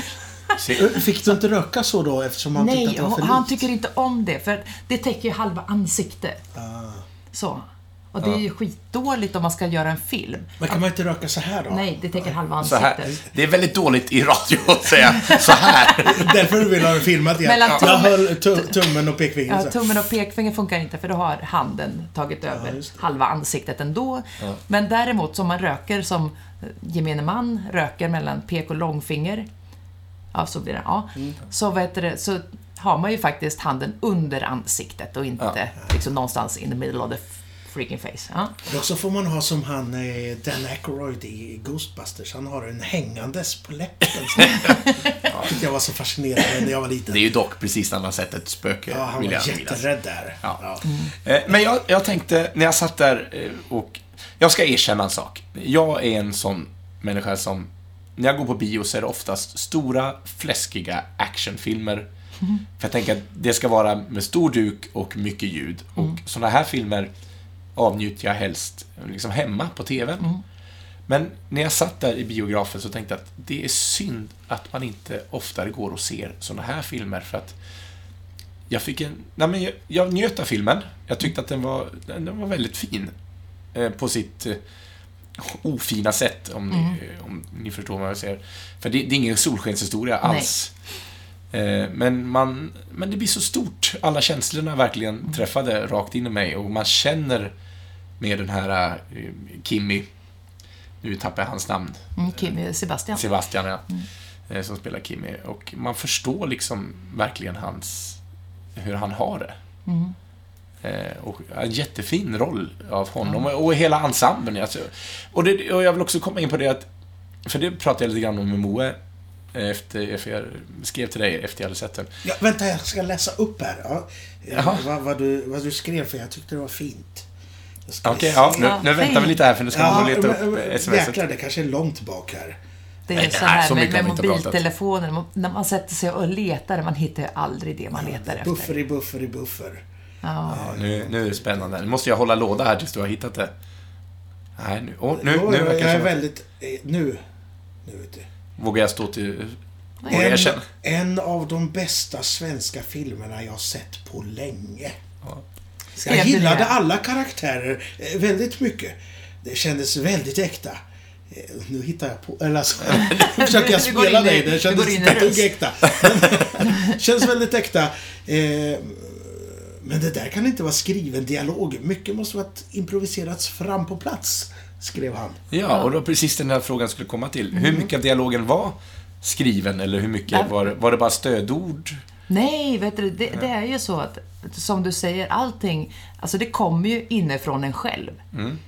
Fick du inte röka så då eftersom han tyckte att Nej, det var för han likt? tycker inte om det. För det täcker ju halva ansiktet. Ah. Så. Och det är ju skitdåligt om man ska göra en film. Men kan man inte röka så här då? Nej, det täcker halva så här. ansiktet. Det är väldigt dåligt i radio att säga så här. [LAUGHS] Därför du vill ha det filmat igen. Mellan Jag tummen- höll tu- tummen och pekfingret Ja, så. tummen och pekfinger funkar inte för då har handen tagit över just halva ansiktet ändå. Men däremot som man röker som eh, gemene man röker mellan pek och långfinger. Ja, så blir det. Ja. Mm. Så, vad heter det, så har man ju faktiskt handen under ansiktet och inte liksom någonstans in the middle of the freaking face. Ja. Och så får man ha som han eh, Dan Aykroyd i Ghostbusters. Han har en hängandes på läppen. Så. [LAUGHS] ja, tyckte jag var så fascinerande när jag var liten. Det är ju dock precis när man har sett ett spöke, Ja, han var jätterädd där. Ja. Eh, Men jag, jag tänkte, när jag satt där eh, och... Jag ska erkänna en sak. Jag är en sån människa som... När jag går på bio så är det oftast stora, fläskiga actionfilmer. [LAUGHS] För jag tänker att det ska vara med stor duk och mycket ljud. Och såna här filmer avnjuter jag helst liksom hemma på TVn. Men när jag satt där i biografen så tänkte jag att det är synd att man inte oftare går och ser såna här filmer för att jag fick en... Nej men jag, jag njöt av filmen. Jag tyckte att den var, den, den var väldigt fin. Eh, på sitt eh, ofina sätt, om ni, eh, om ni förstår vad jag säger. För det, det är ingen solskenshistoria alls. Eh, men, man, men det blir så stort. Alla känslorna verkligen träffade rakt in i mig och man känner med den här eh, Kimmy, nu tappar jag hans namn, Mm, Kim, Sebastian. Sebastian, ja. eh, Som spelar Kimmy. Och man förstår liksom verkligen hans... Hur han har det. Eh, och en jättefin roll av honom och hela ensemblen. Alltså. Och, det, och jag vill också komma in på det att... För det pratade jag lite grann om med Moe. eh, Efter, jag skrev till dig efter jag hade sett den. Ja, vänta, jag ska läsa upp här. Ja, Jaha. vad, vad, du, vad du skrev, för jag tyckte det var fint. Okej, se. ja, nu, Ja, nu väntar vi lite här för nu ska man gå och leta upp sms. Jäklar, det kanske är långt bak här. Det är så här med, med mobiltelefonen. man- När man sätter sig och letar, man hittar ju aldrig det man letar efter. Buffer i buffer i buffer. Ja. Ja, nu, nu är det spännande. Nu måste jag hålla låda här tills du har hittat det. Nej, nu, åh, nu, Jo, nu jag det är som väldigt... eh, Nu. Nu vet du. Vågar jag stå till... Vågar jag En, en av de bästa svenska filmerna jag sett på länge. Skrev Jag gillade det? alla karaktärer eh, väldigt mycket. Det kändes väldigt äkta. Eh, Nu hittar jag på... Eller alltså, [LAUGHS] nu försöker jag spela dig. Det kändes röst. äkta. [LAUGHS] känns väldigt äkta. Men det där kan inte vara skriven dialog. Mycket måste ha improviserats fram på plats, skrev han. Ja, och var precis den här frågan skulle komma till. Hur mycket av dialogen var skriven eller hur mycket Ja. var, var det bara stödord? Nej, vet du, det, det är ju så att, som du säger, allting, alltså det kommer ju inifrån en själv.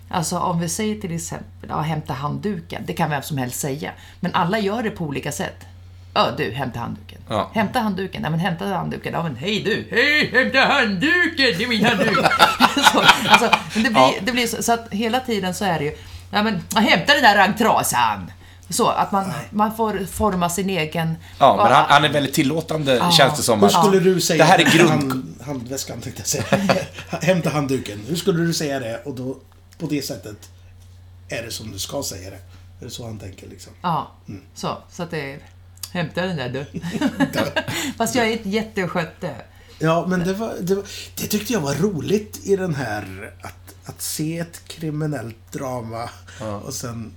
Alltså om vi säger till exempel, ja, hämta handduken, det kan vem som helst säga. Men alla gör det på olika sätt. Ja, du, hämta handduken. Ja. Hämta handduken. Nej, men hämta handduken. Ja, men hej du. Hej, hämta handduken! Det är min handduk. [LAUGHS] så, alltså, men det blir, Ja. det blir så, så att hela tiden så är det ju, ja men, hämta den där raggtrasan. Så, att man, man får forma sin egen... Ja, men han, han är väldigt tillåtande, Ja. känns det som. Hur skulle du säga Det här är grund... Hand, handväskan tänkte jag säga. [LAUGHS] Hämta handduken. Hur skulle du säga det? Och då, på det sättet, är det som du ska säga det. Är det så han tänker liksom? Ja, så. Så att det är... Hämta den där du. [LAUGHS] Fast jag är inte jätteskötte. Ja, men det, var, det, var, det tyckte jag var roligt i den här att, att se ett kriminellt drama och sen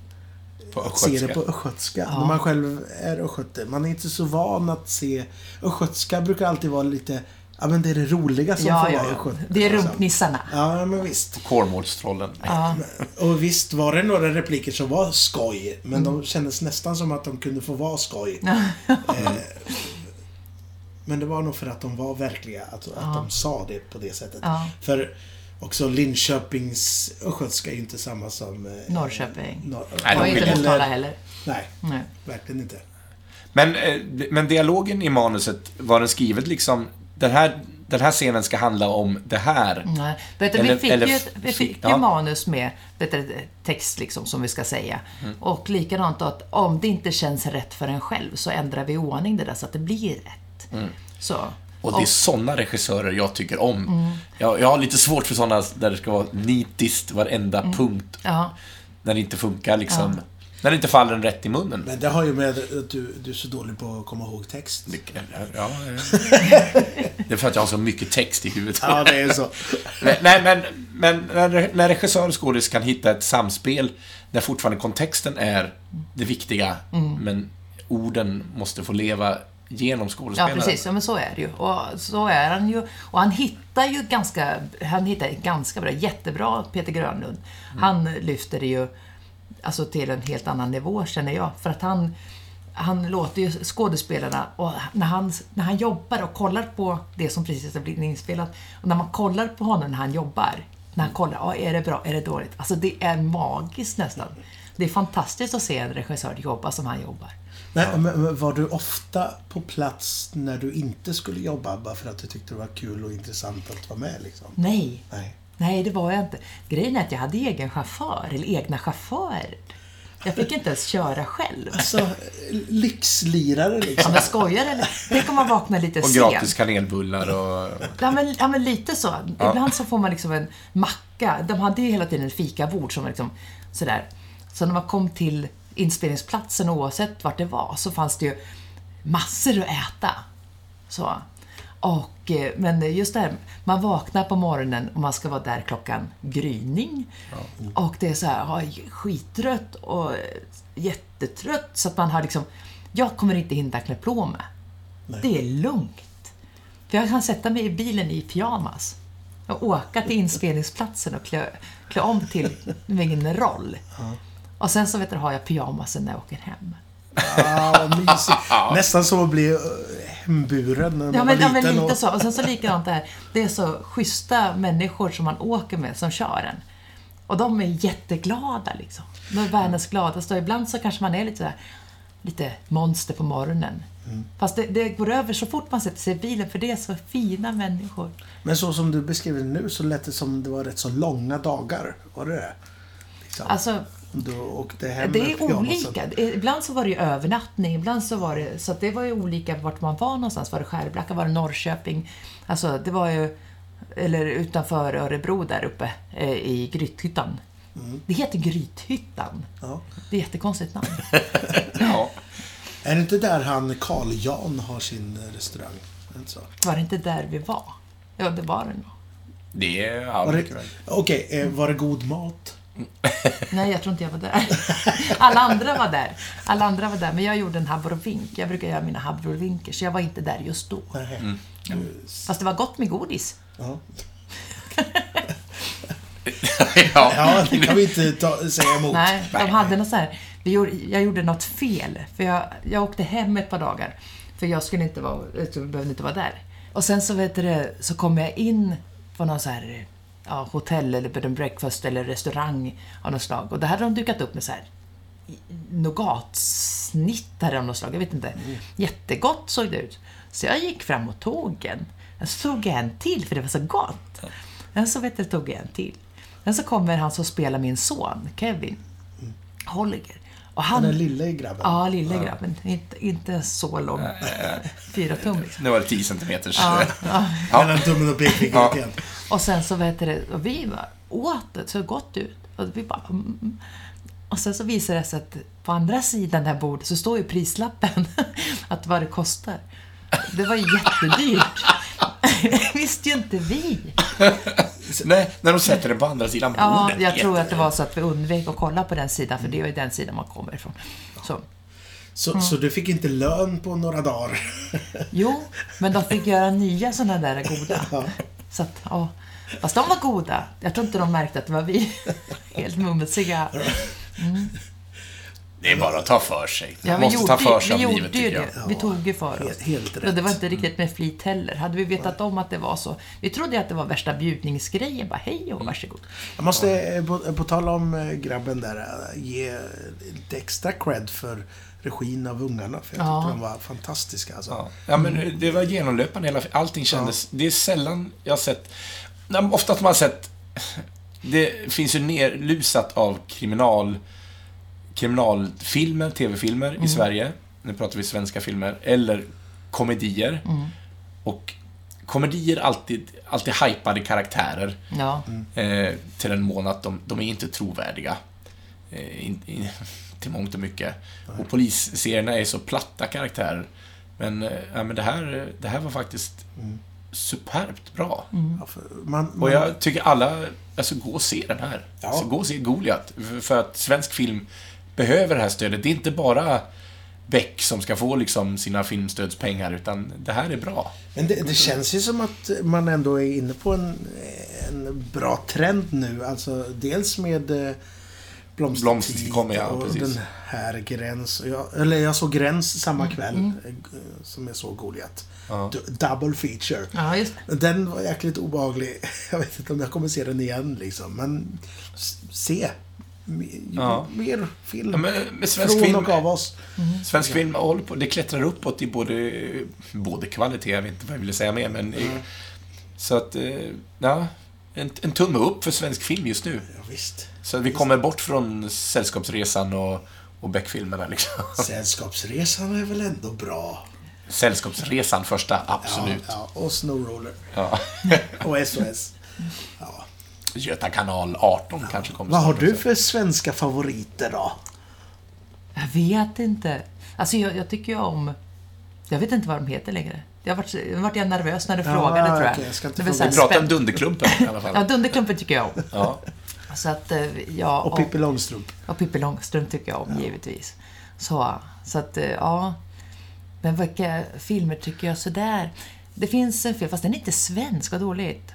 se det på östgötska. När man själv är östgöte. Man är inte så van att se... Östgötska brukar alltid vara lite... Ja, men det är det roliga som Ja, får ja, vara ja. östgöte. Det är liksom. rumpnissarna. Ja, men visst. Kolmårdstrollen. Ja. Och visst var det några repliker som var skoj, men Mm. de kändes nästan som att de kunde få vara skoj. eh, men det var nog för att de var verkliga, att, att de sa det på det sättet. Ja. För också Linköpings östgötska är ju inte samma som... Eh, Norrköping. Nor- Nej, de inte Motala heller. Nej, Nej. verkligen inte. Men, eh, men dialogen i manuset, var den skrivet liksom... Den här, den här scenen ska handla om det här. Nej. Vet du, Eller- vi fick eller ju, vi fick ja. ju manus med vet du, text, liksom, som vi ska säga. Mm. Och likadant att om det inte känns rätt för en själv så ändrar vi ordning det där så att det blir rätt. Mm. Så. Och det är sådana regissörer jag tycker om. Jag, jag har lite svårt för sådana där det ska vara nitiskt varenda punkt. ja. När det inte funkar liksom. När det inte faller en rätt i munnen. Men det har ju med att du, du är så dålig på att komma ihåg text. Mycket- Ja, det är för att jag har så mycket text i huvudet. Ja, det är så. Nej, men, men när, när regissör och skådis kan hitta ett samspel där fortfarande kontexten är det viktiga, men orden måste få leva genom Ja, skådespelaren. precis. Ja, men så är det ju. Och så är han ju. Och han hittar ju ganska, han hittar ganska bra, jättebra Peter Grönlund. Han lyfter det ju alltså till en helt annan nivå känner jag. För att han, han låter ju skådespelarna, och när han, när han jobbar och kollar på det som precis har blivit inspelat, och när man kollar på honom när han jobbar, när han kollar, ah, är det bra, är det dåligt? Alltså det är magiskt nästan. Det är fantastiskt att se en regissör jobba som han jobbar. Men, men, var du ofta på plats när du inte skulle jobba bara för att du tyckte det var kul och intressant att vara med liksom? Nej, Nej. Nej, det var jag inte. Grejen är att jag hade egen chaufför, eller egna chaufförer. Jag fick inte ens köra själv. Alltså, lyxlirare Ja, liksom. men skojar eller? Tänk om man vaknar lite Och sent. gratis kanelbullar och... Ja men, ja, men lite så. Ibland så får man liksom en macka. De hade ju hela tiden ett fikabord som var liksom sådär. Så när man kom till inspelningsplatsen, oavsett vart det var, så fanns det ju massor att äta. Så. Och, eh, men just det här, man vaknar på morgonen och man ska vara där klockan gryning. Och det är så här, ja, skittrött och eh, jättetrött så att man har liksom, jag kommer inte hinna klä på mig. Det är lugnt. För jag kan sätta mig i bilen i pyjamas och åka till inspelningsplatsen och klä, klä om till min roll. Och sen så vet du, har jag pyjamasen när jag åker hem. Ja, mysigt. [LAUGHS] Nästan som att bli eh, hemburen när man Ja men, ja, var men liten. lite och... så. Och sen så likadant det här. Det är så schyssta människor som man åker med som kör en. Och de är jätteglada liksom. De är världens gladaste. Och ibland så kanske man är lite sådär, lite monster på morgonen. Fast det, det går över så fort man sätter sig i bilen för det är så fina människor. Men så som du beskriver det nu så lät det som det var rätt så långa dagar. Var det det? Liksom. Alltså, Du åkte hem det med är olika. Ibland så var det ju övernattning, ibland så var det... Så att det var ju olika vart man var någonstans. Var det Skärblacka, var det Norrköping? Alltså, det var ju... Eller utanför Örebro där uppe eh, i Grythyttan. Det heter Grythyttan. Ja. Det är ett jättekonstigt namn. [LAUGHS] Ja. Är det inte där han Carl Jan har sin restaurang? Det? Var det inte där vi var? Ja, det var det nog. Det är... Ja, det, okej, eh, var det god mat? Nej, jag tror inte jag var där. [LAUGHS] Alla andra var där. Alla andra var där, men jag gjorde en abrovink. Jag brukar göra mina abrovinker, så jag var inte där just då. Nej. Mm. Fast det var gott med godis. Ja. [LAUGHS] ja. ja, det kan vi inte ta, säga emot. Nej, de hade något så här, vi gjorde, jag gjorde något fel. För jag, jag åkte hem ett par dagar. För jag skulle inte vara, jag behövde inte vara där. Och sen så, vet du, så kom jag in på någon så här, ja, hotell eller bed and breakfast eller restaurang av något slag. Och där hade de dukat upp med så här nougatsnittar av något slag. Jag vet inte. Jättegott såg det ut. Så jag gick fram och tog en. Så tog jag en till för det var så gott. Sen så vet du, tog jag en till. Sen så kommer han som spelar min son, Kevin Holger. Och han, Den lille grabben. Ja, lille grabben. Inte, inte så lång. Fyra tum liksom. Nu var det 10 centimeters... Ja, ja. Mellan tummen och pekfingret Ja. igen. Och sen så vet du, och vi bara åt det, så gott ut. Och vi bara... Mm. mm. Och sen så visar det sig att på andra sidan det här bordet så står ju prislappen. [LAUGHS] Att vad det kostar. Det var ju jättedyrt. [LAUGHS] Det visste ju inte vi. Nej, när de sätter den på andra sidan Ja, bordet. jag tror att det var så att vi undvek att kolla på den sidan, för det är ju den sidan man kommer ifrån. Så. Så, så du fick inte lön på några dagar? [LAUGHS] Jo, men de fick göra nya sådana där goda. Så att, ja. Fast de var goda. Jag tror inte de märkte att det var vi. [LAUGHS] Helt mumsiga. Det är bara att ta för sig. Ja, Man vi måste gjorde, ta för sig vi av gjorde livet, tycker det. jag. Vi tog ju för oss. Helt, rätt. det var inte riktigt med flit heller. Hade vi vetat om att det var så. Vi trodde att det var värsta bjudningsgrejen. Bara hej och varsågod. Jag måste, eh, på, på tal om eh, grabben där, eh, ge lite extra cred för regin av ungarna. För jag Ja. tyckte de var fantastiska. Alltså. Ja. ja, men det var genomlöpande hela Allting kändes... Det är sällan jag har sett... Nej, men Ofta har man sett... Det finns ju nerlusat av kriminal... Kriminalfilmer, tv-filmer i Sverige. Nu pratar vi svenska filmer. Eller komedier. Och komedier alltid, alltid hypade karaktärer. Ja. Eh, till den mån att de, de är inte trovärdiga. Eh, in, in, [LAUGHS] till mångt och mycket. Och polisserierna är så platta karaktärer. Men, eh, ja, men det, här, det här var faktiskt superbt bra. Ja, för man, man, Och jag tycker alla, alltså gå och se den här. Ja. Alltså, gå och se Goliat. För- För att svensk film behöver det här stödet. Det är inte bara Beck som ska få liksom sina filmstödspengar, utan det här är bra. Men det, det känns ju som att man ändå är inne på en, en bra trend nu. Alltså dels med eh, Blomstertid Blomstertid kommer, ja, och precis. den här Gräns. Jag, eller jag såg Gräns samma kväll eh, som jag såg Goliat. Ja. Double feature. ja, just. Den var jäkligt obehaglig. [LAUGHS] Jag vet inte om jag kommer se den igen liksom. Men se. M- Ja. Mer film. Ja, men, svensk Från film, och av oss. Svensk film håller på, det klättrar uppåt i både, både kvalitet, jag vet inte vad jag ville säga mer, men... i- Så att, eh, ja. En, en tumme upp för svensk film just nu. Ja, visst. Så att vi kommer bort från Sällskapsresan och, och Beck-filmerna liksom. [LAUGHS] Sällskapsresan är väl ändå bra? Sällskapsresan första, absolut. Ja, ja. Och Snowroller. Ja. Och SOS. [LAUGHS] Ja. Göta kanal 18 kanske kommer Vad har du för svenska favoriter då? Jag vet inte. Alltså, jag, jag tycker ju om... Jag vet inte vad de heter längre. Jag vart, vart jag nervös när du Ja, frågade, tror jag. jag ska inte Det Vi pratar om Dunderklumpen i alla Ja, fall. Dunderklumpen tycker jag om. Ja. Så att, eh, ja, Och Pippi Långstrump. Och Pippi Långstrump tycker jag om, givetvis. Så, så att, eh, ja. Men vilka filmer tycker jag sådär? Det finns en film, fast den är inte svensk, vad dåligt.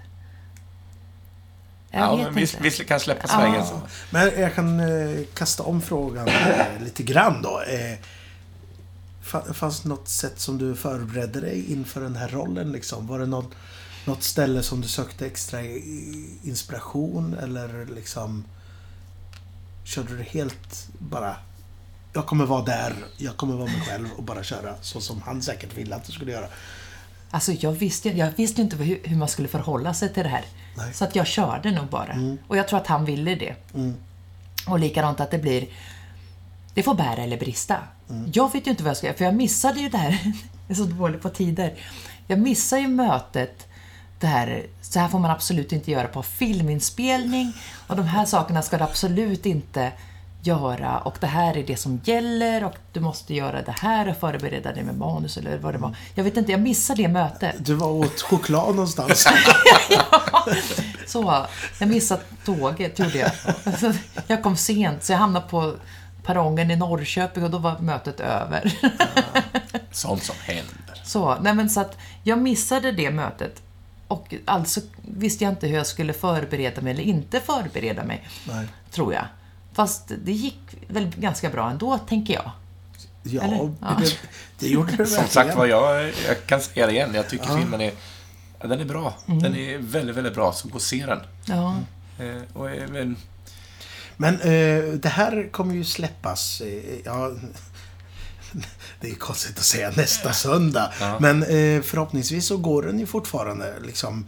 Jag Ja, men vi, vi kan släppa svängen. Ja. så. Men jag kan eh, kasta om frågan eh, lite grann då. Eh, fa- fanns det något sätt som du förberedde dig inför den här rollen liksom? Var det någon, något ställe som du sökte extra inspiration eller liksom Körde du helt bara Jag kommer vara där, jag kommer vara mig själv och bara köra så som han säkert ville att du skulle göra. Alltså, jag visste, jag visste ju inte hur, hur man skulle förhålla sig till det här. Nej. Så att jag körde nog bara. Och jag tror att han ville det. Och likadant att det blir... Det får bära eller brista. Jag vet ju inte vad jag ska göra, för jag missade ju det här. [LAUGHS] Jag är så dålig på tider. Jag missade ju mötet det här, så här får man absolut inte göra på filminspelning. Och de här sakerna ska du absolut inte göra. Och det här är det som gäller och du måste göra det här och förbereda dig med manus eller vad det var. Jag vet inte, jag missade det mötet. Du var åt choklad någonstans. [LAUGHS] Så, jag missade tåget, gjorde jag. [LAUGHS] Jag kom sent, så jag hamnade på perrongen i Norrköping och då var mötet över. Sånt som händer. Så, nej men så att jag missade det mötet. Och alltså visste jag inte hur jag skulle förbereda mig eller inte förbereda mig, Nej. tror jag. Fast det gick väl ganska bra ändå, tänker jag. Ja, Eller? Ja. Det, det gjorde det [LAUGHS] Som verkligen. sagt var, jag, jag kan säga det igen. Jag tycker filmen är... Ja, den är bra. Mm. Den är väldigt, väldigt bra. Så gå och se den. Ja, Eh, och, eh, men, Men eh, det här kommer ju släppas, eh, ja... [LAUGHS] Det är konstigt att säga nästa söndag. Ja. Men eh, förhoppningsvis så går den ju fortfarande liksom.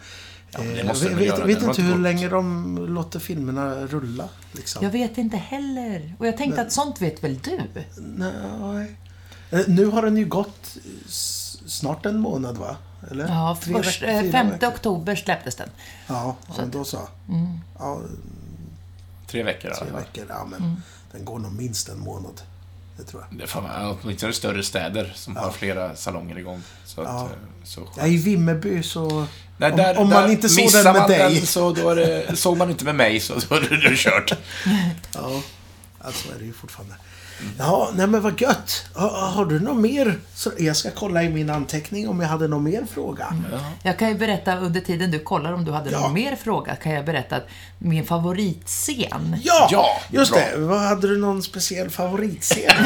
Men Eh, jag den vet, vet inte hur länge de låter filmerna rulla. Liksom. jag vet inte heller. Och jag tänkte att sånt vet väl du? Nej. Eh, Nu har den ju gått snart en månad va? Eller? Ja, först, veckor, eh, fyra 5 veckor. oktober släpptes den. Ja, ja då så. Ja, tre veckor tre fall. veckor. Ja, men Mm. den går nog minst en månad. Det tror jag. Det får åtminstone större städer som har flera salonger igång. Så att, Ja. eh, så skönt. Ja, I Vimmerby så... Nej, om, där, om där man inte såg den med man dig. Den, så då det, såg man inte med mig så då är det, kört. Ja, alltså är det ju fortfarande. Ja, nej men vad gött. Har, har du något mer? Så jag ska kolla i min anteckning om jag hade någon mer fråga. Jag kan ju berätta under tiden du kollar om du hade Ja. någon mer fråga, kan jag berätta att min favoritscen Ja, Ja, just bra. det. Vad hade du någon speciell favoritscen? [LAUGHS]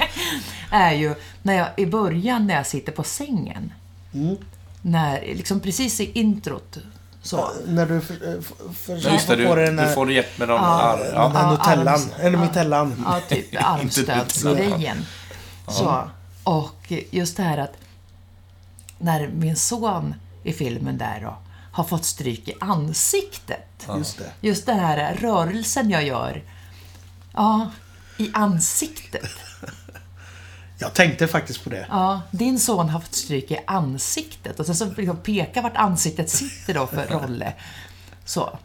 [LAUGHS] är ju när jag, i början när jag sitter på sängen. Mm. När, liksom precis i introt. Så. När du försöker få på dig du, den du här, får hjälp med någon Ja, den Ja. här Ja, nutellan. eller mitellan. Ja, typ [LAUGHS] armstödsgrejen. Så. Och just det här att när min son i filmen där då har fått stryk i ansiktet. Just det. Just den här rörelsen jag gör. Ja, i ansiktet. Jag tänkte faktiskt på det. Ja, din son har fått stryk i ansiktet och sen så liksom peka vart ansiktet sitter då för Rolle. Så.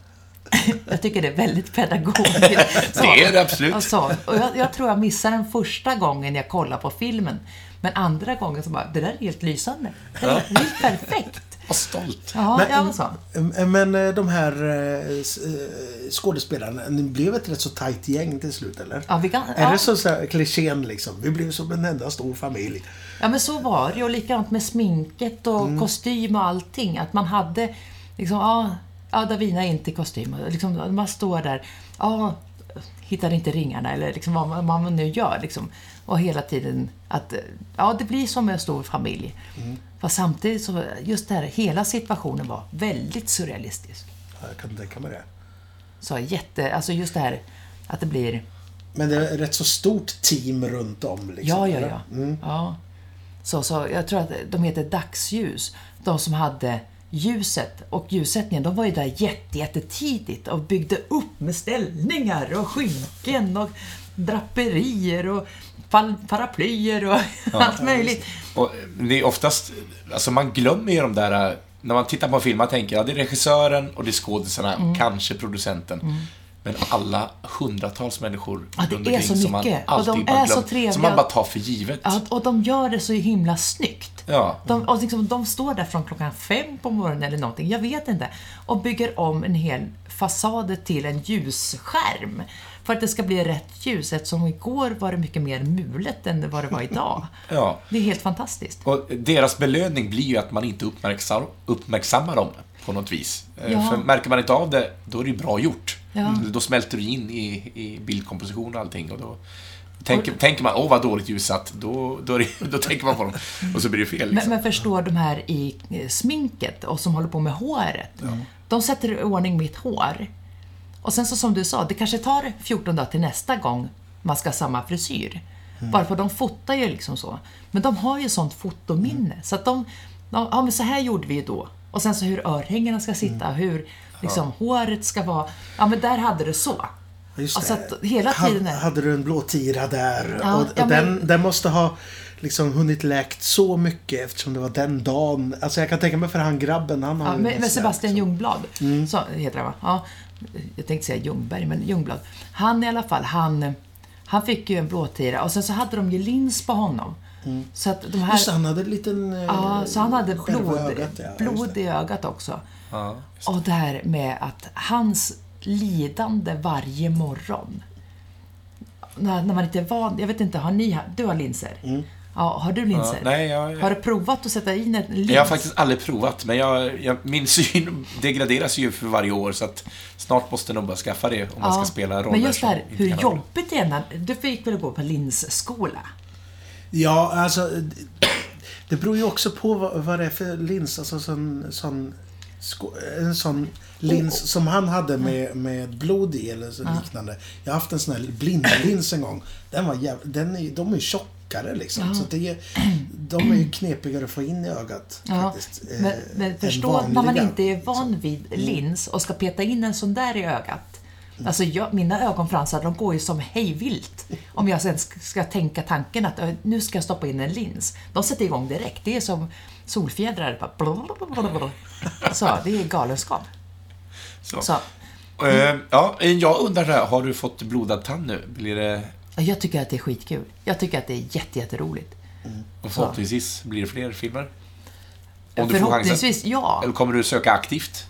Jag tycker det är väldigt pedagogiskt. [LAUGHS] Det är det absolut. Och, så. och jag, jag tror jag missade den första gången jag kollade på filmen. Men andra gången så bara, det där är helt lysande. Det är helt perfekt. Vad stolt. Ja, Men- Men eh, de här eh, eh, skådespelarna, ni blev ett rätt så tajt gäng till slut, eller? Ja, vi kan, Är ja. det så, så här, klichén liksom? Vi blev som en enda stor familj. Ja, men så var det. Och likadant med sminket och Mm. kostym och allting. Att man hade liksom, ja, ja Davina är inte i kostym. Liksom, man står där, ja, hittar inte ringarna eller liksom vad man, vad man nu gör. Liksom. Och hela tiden att, ja, det blir som en stor familj. Mm. Fast samtidigt så, just det här, hela situationen var väldigt surrealistisk. Ja, Jag kan tänka mig det. Så jätte, alltså just det här att det blir Men det är ett rätt så stort team runt om. Liksom, Ja, ja, ja. Mm. ja. Så, så jag tror att de heter Dagsljus. De som hade ljuset och ljussättningen, de var ju där jätte, jättetidigt och byggde upp med ställningar och skynken och draperier och paraplyer och [LAUGHS] allt möjligt. Och det är oftast, alltså man glömmer ju de där, när man tittar på en film, man tänker ja, det är regissören och det är skådisarna, Mm. kanske producenten. Men alla hundratals människor Ja, det runt är så som man mycket. Och alltid de är så glömmer, trevliga. Som man bara tar för givet. Ja, och de gör det så himla snyggt. Ja. De, och liksom, de står där från klockan fem på morgonen eller någonting, jag vet inte, och bygger om en hel fasad till en ljusskärm. För att det ska bli rätt ljus, eftersom igår var det mycket mer mulet än vad det var idag. [LAUGHS] Ja. Det är helt fantastiskt. Och deras belöning blir ju att man inte uppmärksam, uppmärksammar dem på något vis. Eh, Ja. För märker man inte av det, då är det ju bra gjort. Ja. Då smälter du in i, i bildkomposition och allting. Och då tänker, tänker man, åh vad dåligt ljussatt, då, då, det, [LAUGHS] då tänker man på dem. Och så blir det fel. Men, Liksom. men förstår de här i eh, sminket och som håller på med håret. De sätter i ordning mitt hår. Och sen så som du sa, det kanske tar 14 dagar till nästa gång man ska ha samma frisyr. Varför de fotar ju liksom så. Men de har ju sånt fotominne. Så att de, de, ja men så här gjorde vi ju då. Och sen så hur örhängena ska sitta, hur liksom håret ska vara. Ja men där hade du så. Just Alltså det. att hela tiden är- Hade du en blå tira där. Ja, och och ja, men- den, den måste ha liksom hunnit läkt så mycket eftersom det var den dagen. Alltså jag kan tänka mig för han grabben, han har Ja, med sådär, Sebastian. Ljungblad. Så heter han va? Ja, jag tänkte säga Ljungberg, men Ljungblad. Han i alla fall, han, han fick ju en blåtira och sen så hade de ju lins på honom. Så att de här... Just han hade en liten... eh, Ja, så han hade skärva blod, ögat, ja, blod i ögat också. Ja. Och det här med att hans lidande varje morgon. När, när man inte är van, jag vet inte, har ni, du har linser? Ja, har du Ja, linser? nej, jag, Har du provat att sätta in en lins? jag har faktiskt aldrig provat, men jag, jag, min syn [LAUGHS] degraderas ju för varje år, så att snart måste jag nog bara skaffa det om man ska spela roller Men just det här, hur jobbigt det är när... Du fick väl gå på linsskola? Ja, alltså... Det beror ju också på vad, vad det är för lins. Alltså sån... sån en sån lins som han hade med, med blod i eller så liknande. Jag har haft en sån här blindlins en gång. Den var jäv... den är, de är ju tjockare liksom. Så det är, de är ju knepigare att få in i ögat Ja, faktiskt. eh, men, men förstå när man inte är van vid lins och ska peta in en sån där i ögat. Alltså jag, mina ögonfransar de går ju som hejvilt. Om jag sen ska, tänka tanken att "Ö, nu ska jag stoppa in en lins. De sätter igång direkt. Det är som solfjädrar. Bara blablabla. Så det är galenskap. Så. Så, Eh, ja, jag undrar, så här, har du fått blodad tand nu? Blir det Ja, Jag tycker att det är skitkul. Jag tycker att det är jätte, jätteroligt. Och förhoppningsvis blir det fler filmer. Om du får chansen. Ja. Eller kommer du söka aktivt?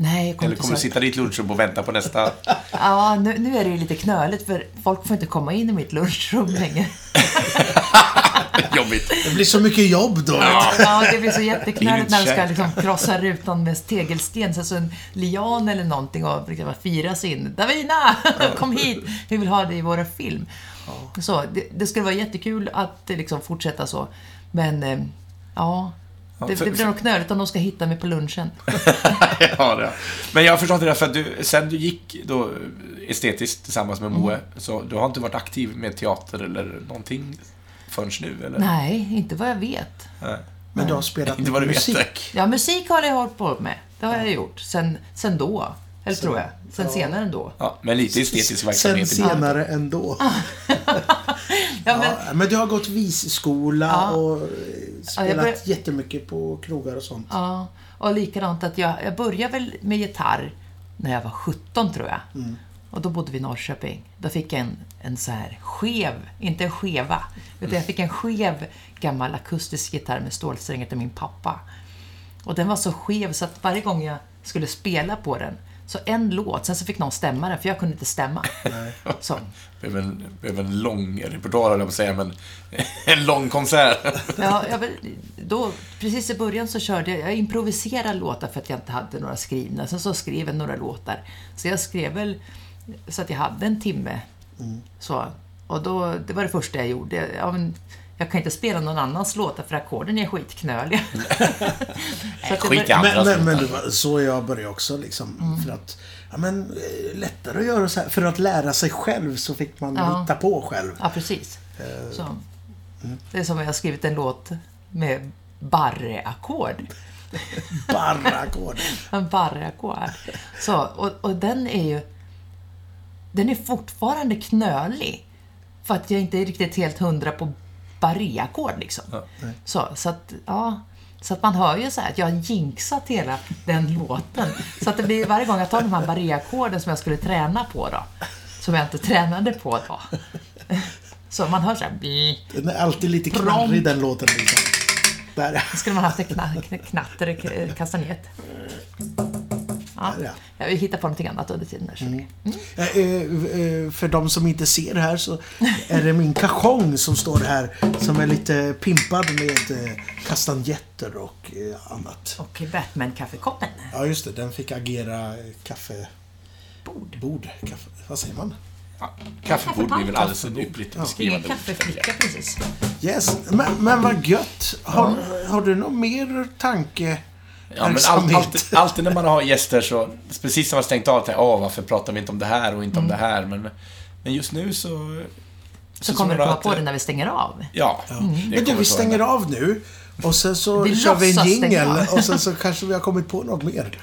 Nej, kommer Eller kommer du sitta i ditt lunchrum och vänta på nästa? [LAUGHS] Ja, nu, nu är det ju lite knöligt för folk får inte komma in i mitt lunchrum längre. [LAUGHS] Jobbigt. Det blir så mycket jobb då. Ja, det blir så jätteknöligt när de ska liksom krossa rutan med tegelsten, så alltså en lian eller någonting och liksom firas in. Davina, [LAUGHS] kom hit! Vi vill ha dig i våra film. Så, det, det skulle vara jättekul att liksom fortsätta så. Men, eh, ja. Det, det blir nog knöligt om de ska hitta mig på lunchen. [LAUGHS] ja, det. Men jag har förstått det där för att du, sen du gick då estetiskt tillsammans med Moe, så du har inte varit aktiv med teater eller någonting förrän nu, eller? Nej, inte vad jag vet. Nej. Men du har spelat Inte vad du vet. musik. Ja, musik har jag hållit på med. Det har jag gjort. Sen, sen då. Eller tror jag. Sen senare ändå. Ja, men lite estetisk Sen verksamhet. senare ändå. [LAUGHS] Ja, men, Ja, men du har gått visskola Ja. och spelat börjar- jättemycket på krogar och sånt. Ja, och likadant att jag, jag började väl med gitarr när jag var 17 tror jag. Och då bodde vi i Norrköping. Då fick jag en, en så här skev, inte en skeva, utan jag fick en skev gammal akustisk gitarr med stålsträngar till min pappa. Och den var så skev så att varje gång jag skulle spela på den, så en låt, sen så fick någon stämma den, för jag kunde inte stämma. Så. Behöver en, behöver en lång repertoar, höll jag på att säga, men [LAUGHS] en lång konsert. Ja, jag, då, precis i början så körde jag, jag improviserade låtar för att jag inte hade några skrivna. Sen så skrev jag några låtar. Så jag skrev väl så att jag hade en timme. Så, och då, det var det första jag gjorde. Ja, men, jag kan inte spela någon annans låtar för ackorden är skitknöliga. [LAUGHS] Skit Men, men, men var så jag började också liksom. Mm. För att, ja men, eh, lättare att göra så här. För att lära sig själv så fick man Ja. hitta på själv. Ja, precis. Så. Det är som om jag har skrivit en låt med barre-ackord. [LAUGHS] Barrackord. [LAUGHS] En barrackord. Så, och, och den är ju... Den är fortfarande knölig. För att jag inte är riktigt helt hundra på barré-ackord liksom. så, så att, ja. Så att man hör ju så här att jag har jinxat hela den låten. Så att det blir varje gång jag tar de här barré-ackorden som jag skulle träna på då. Som jag inte tränade på då. Så man hör så här... Den är alltid lite knarrig den låten liksom. Där ja. Skulle man haft en kna, kn- knatter, k- kastanjett. Ja. Ja. Jag vill hitta på någonting annat under tiden. Där, så. Eh, eh, eh, För de som inte ser här så är det min kajong som står här. Som är lite pimpad med eh, kastanjetter och annat. Och Batman-kaffekoppen. Ja just det, den fick agera eh, kaffebord. Bord. Kaffe, vad säger man? Ja, kaffebord blir väl alldeles för ypperligt beskrivande ord. kaffeflicka precis. Yes, men, men vad gött. Har, har du någon mer tanke? Ja, men all, alltid, alltid när man har gäster så, precis som man stängt av, tänker jag, varför pratar vi inte om det här och inte om det här? Men, men just nu så... Mm. Så kommer du komma att, på det när vi stänger av. Ja. det Men du, vi så stänger av nu. Och sen så Vi kör vi en jingel och sen så kanske vi har kommit på något mer.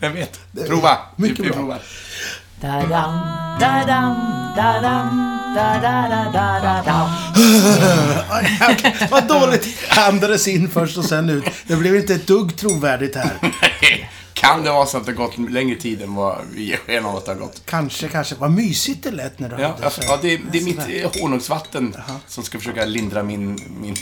Vem vet? Prova! Mycket vi, vi bra. provar. Da-dam, da-dam, da-dam, da-da-da-da-da-dam. [LAUGHS] Okej, Vad dåligt andades in först och sen ut. Det blev inte ett dugg trovärdigt här. [LAUGHS] kan det vara så att det har gått längre tid än vad vi ger sken av att det har gått? Kanske, kanske. Vad mysigt det lät när du Ja, hade så- ja det, det är mitt honungsvatten som ska försöka lindra min... min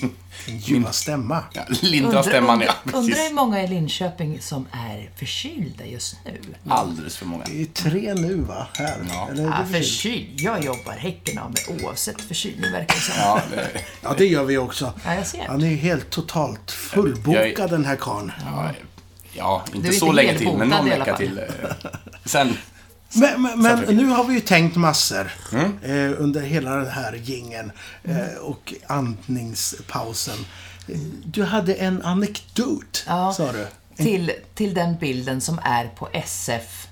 ljuva stämma. ja, lindra stämman, ja. undrar, undrar hur Precis. många i Linköping som är förkylda just nu. Alldeles för många. Det är tre nu va? Här. Ja. Eller, är Ja, förkyld. Jag jobbar häcken av mig oavsett förkylning verkar det som. Ja, det, ja, det gör vi också. Ja, jag ser. Han är helt totalt fullbokad Jag den här karln. ja, ja, inte Du så länge till, men någon vecka till. eh, [LAUGHS] Sen. Men, men, men nu har vi ju tänkt massor Mm. eh, under hela den här gingen eh, och andningspausen. Du hade en anekdot, Ja. sa du. Till, till den bilden som är på SF.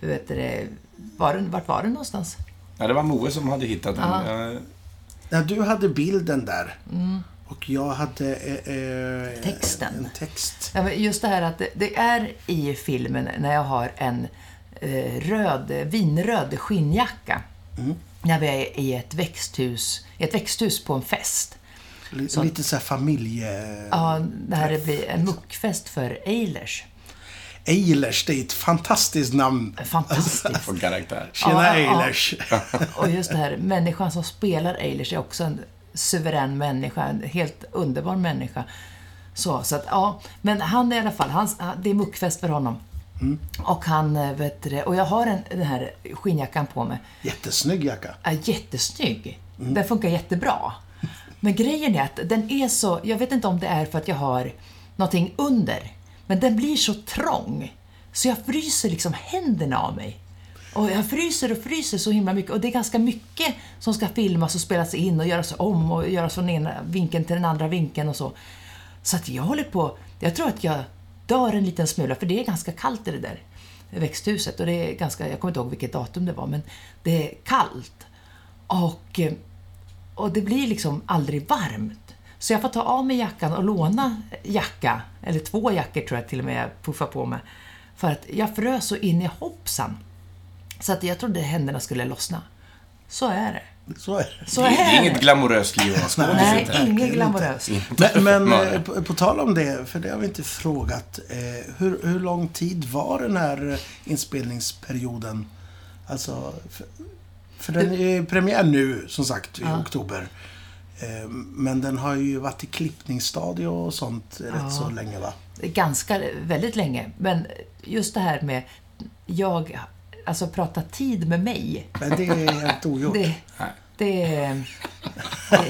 Vet du, var vart var den någonstans? Ja, det var Moe som hade hittat den. Ja. Ja, du hade bilden där. Och jag hade eh, eh, Mm. Texten. en text. Ja, men just det här att det, det är i filmen när jag har en eh, röd, vinröd skinnjacka. När vi är i ett växthus, i ett växthus på en fest. Li- Så- Lite så här familje... Ja, det här blir en muckfest för Eilers. Eilers, det är ett fantastiskt namn. Fantastiskt. [LAUGHS] För karaktär. Tjena Ja, ja, ja. Eilers. Och just det här, människan som spelar Eilers är också en suverän människa, en helt underbar människa. Så, så att, ja. Men han är i alla fall, han, det är muckfest för honom. Och han, eh, vet du och jag har en, den här skinnjackan på mig. Jättesnygg jacka. är jättesnygg. Den funkar jättebra. Men grejen är att den är så, jag vet inte om det är för att jag har någonting under, men den blir så trång. Så jag fryser liksom händerna av mig. Och jag fryser och fryser så himla mycket. Och det är ganska mycket som ska filmas och spelas in och göras om och göras från ena vinkeln till den andra vinkeln och så. Så att jag håller på, jag tror att jag dör en liten smula, för det är ganska kallt i det där växthuset. Och det är ganska, jag kommer inte ihåg vilket datum det var, men det är kallt. Och, eh, och det blir liksom aldrig varmt. Så jag får ta av mig jackan och låna jacka, eller två jackor tror jag till och med jag puffar på mig. För att jag frös så in i hoppsan. Så att jag trodde händerna skulle lossna. Så är det. Så är det. Så är det är inget glamoröst liv att vara Nej, inte. inget glamoröst. Men, men eh, på, på tal om det, för det har vi inte frågat. Eh, hur, hur lång tid var den här inspelningsperioden? Alltså, för, för den är premiär nu, som sagt, i Ja. oktober. Eh, men den har ju varit i klippningsstadie och sånt rätt så länge, va? ganska, väldigt länge. Men just det här med jag, alltså prata tid med mig. Men det är helt ogjort. Det, Nej. det, [LAUGHS]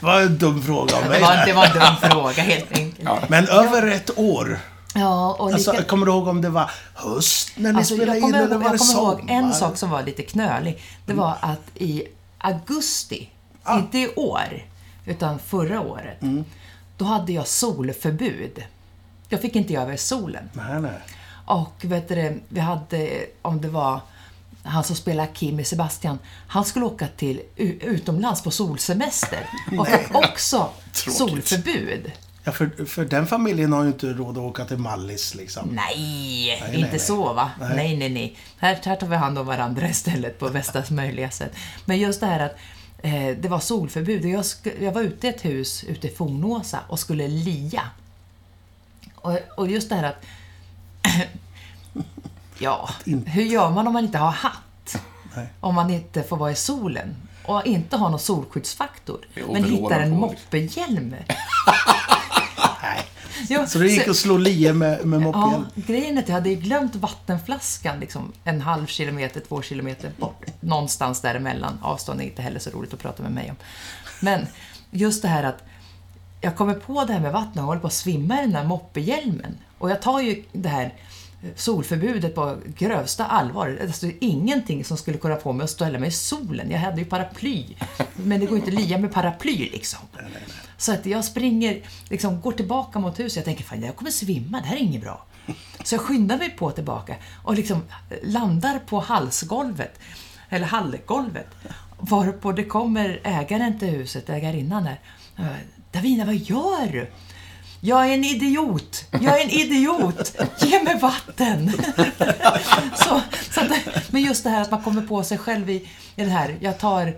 Det var en dum fråga av det, mig. var, där. det var en dum fråga helt enkelt. Ja. Men över ett år. Ja, och Alltså, lika, kommer du ihåg om det var höst när ni alltså, spelade jag in kommer, eller ihåg, var det jag kommer ihåg en sak som var lite knölig. Det var att i augusti, Ah. inte i år, utan förra året, då hade jag solförbud. Jag fick inte över solen. Nej, nej. Och vet du, vi hade, om det var han som spelar Kim i Sebastian, han skulle åka till utomlands på solsemester och fick också [LAUGHS] Tråkigt. solförbud. Ja, för, för den familjen har ju inte råd att åka till Mallis liksom. Nej, nej, inte nej. så va? Nej. Nej, nej, nej. Här, här tar vi hand om varandra istället på bästa möjliga sätt. Men just det här att eh, det var solförbud. Jag, jag var ute i ett hus ute i Fornåsa och skulle lia. Och, och just det här att... [COUGHS] ja, hur gör man om man inte har hatt? Nej. Om man inte får vara i solen och inte har någon solskyddsfaktor. Det Men hittar en moppehjälm. [LAUGHS] Nej. Jo, Så du gick och slog lie med, med Ja, moppehjälm? grejen är att jag hade glömt vattenflaskan liksom en halv kilometer, två kilometer bort. Någonstans däremellan. Avstånd är inte heller så roligt att prata med mig om. Men just det här att jag kommer på det här med vattnet och håller på att svimma i den här moppehjälmen. Och jag tar ju det här solförbudet på grövsta allvar. Alltså, det är ingenting som skulle kunna få mig att ställa mig i solen. Jag hade ju paraply. Men det går inte att lia med paraply liksom. Så att jag springer, liksom går tillbaka mot huset. Jag tänker, fan jag kommer svimma, det här är inget bra. Så jag skyndar mig på tillbaka och liksom landar på halsgolvet, eller hallgolvet. Varpå det kommer ägaren till huset, ägarinnan där. Davina, vad gör du? Jag är en idiot! Jag är en idiot! Ge mig vatten! [LAUGHS] så, så att, men just det här att man kommer på sig själv i, i det här, jag tar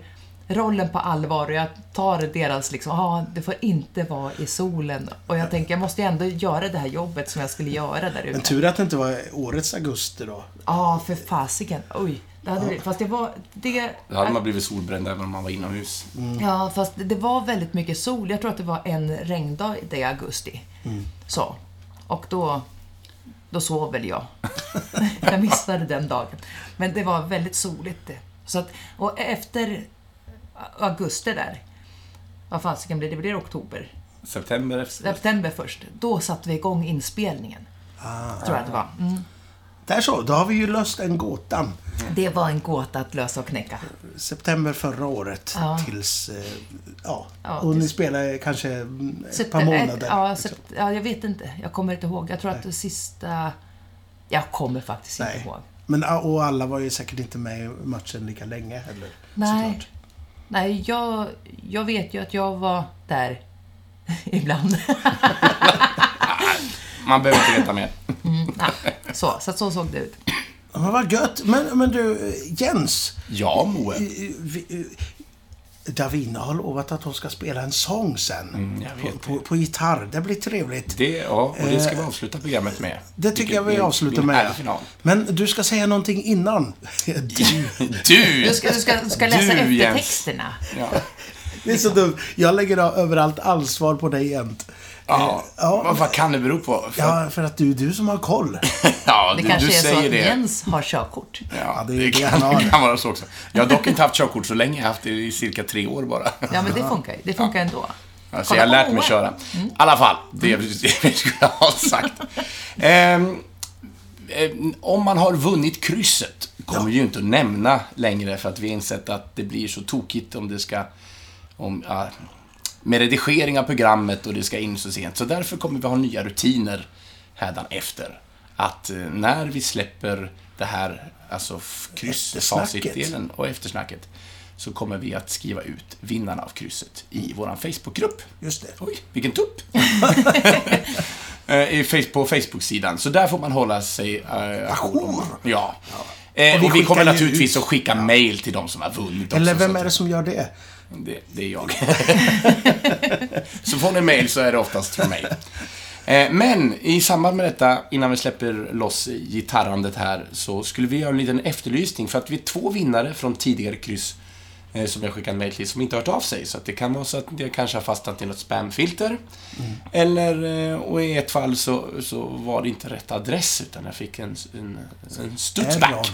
rollen på allvar och jag tar deras liksom, ja, det får inte vara i solen. Och jag tänker, jag måste ju ändå göra det här jobbet som jag skulle göra där Men ute. tur att det inte var årets augusti då. Ja, för fasiken. Oj. Det hade blivit, fast det var... Det, Då hade man blivit solbränd även om man var inomhus. Ja, fast det var väldigt mycket sol. Jag tror att det var en regndag i augusti. Så. Och då, då sov väl jag. [LAUGHS] jag missade den dagen. Men det var väldigt soligt. Så att, och efter augusti där, vad fasiken blir det? Det blir oktober. September efter. September först. Då satte vi igång inspelningen. Tror jag att det var. Mm. Där så, då har vi ju löst en gåta. Det var en gåta att lösa och knäcka. September förra året Ja. tills... Eh, ja, Ja, och ni tills- spelade kanske mm, ett Septem- par månader. Ja, liksom. ja, jag vet inte. Jag kommer inte ihåg. Jag tror att det sista... Jag kommer faktiskt inte Nej. ihåg. Men, och alla var ju säkert inte med i matchen lika länge heller. Nej. såklart. Nej, jag, jag vet ju att jag var där [LAUGHS] ibland. [LAUGHS] [LAUGHS] Man behöver inte veta mer. [LAUGHS] Nej, så, så, att så såg det ut. Men vad gött. Men, men du, Jens. Ja, Moe. eh, vi- eh, Davina har lovat att hon ska spela en sång sen. Mm, på, på, på gitarr. Det blir trevligt. Det, ja, och det ska vi avsluta programmet med. Eh, Det tycker jag vi avslutar med. Men du ska säga någonting innan. [LAUGHS] Du, Du! Du ska, du ska, du ska läsa Du, Jens. eftertexterna. Ja. det är så dumt. Jag lägger över allt ansvar på dig jämt. Ja, Ja. Vad, vad kan det bero på? För, Ja, för att du är du som har koll. [LAUGHS] ja, Det du, kanske du är så säger att det. Jens har körkort. Ja, det är det, det kan, det kan vara så också. Jag har dock inte haft körkort så länge. Jag har haft det i cirka tre år bara. Ja, men det funkar ju. Det funkar ändå. Alltså, Kolla jag har lärt mig köra. I alla fall, det vi [LAUGHS] vi skulle ha sagt. Ehm, om man har vunnit krysset kommer vi ju inte att nämna längre för att vi har insett att det blir så tokigt om det ska... Om, ja, med redigering av programmet och det ska in så sent. Så därför kommer vi ha nya rutiner hädanefter. Att eh, när vi släpper det här, alltså f- kryss, Eftersnacket. facitdelen och eftersnacket, så kommer vi att skriva ut vinnarna av krysset i vår Facebookgrupp. Just det. Oj, vilken tupp! [LAUGHS] Eh, på Facebook-sidan. Så där får man hålla sig uh, Ajour. Ja. Eh, Och vi och vi, kommer naturligtvis ut- att skicka mail till de som har vunnit Eller också, vem är det som gör det? Det, det är jag. [LAUGHS] så får ni mail så är det oftast från mig. Eh, Men i samband med detta, innan vi släpper loss gitarrandet här, så skulle vi göra en liten efterlysning för att vi är två vinnare från tidigare kryss eh, som jag skickat mail till som inte har hört av sig. Så det kan vara så att det kanske har fastnat i något spamfilter. Eller, eh, och i ett fall så, så var det inte rätt adress utan jag fick en, en, en studsback.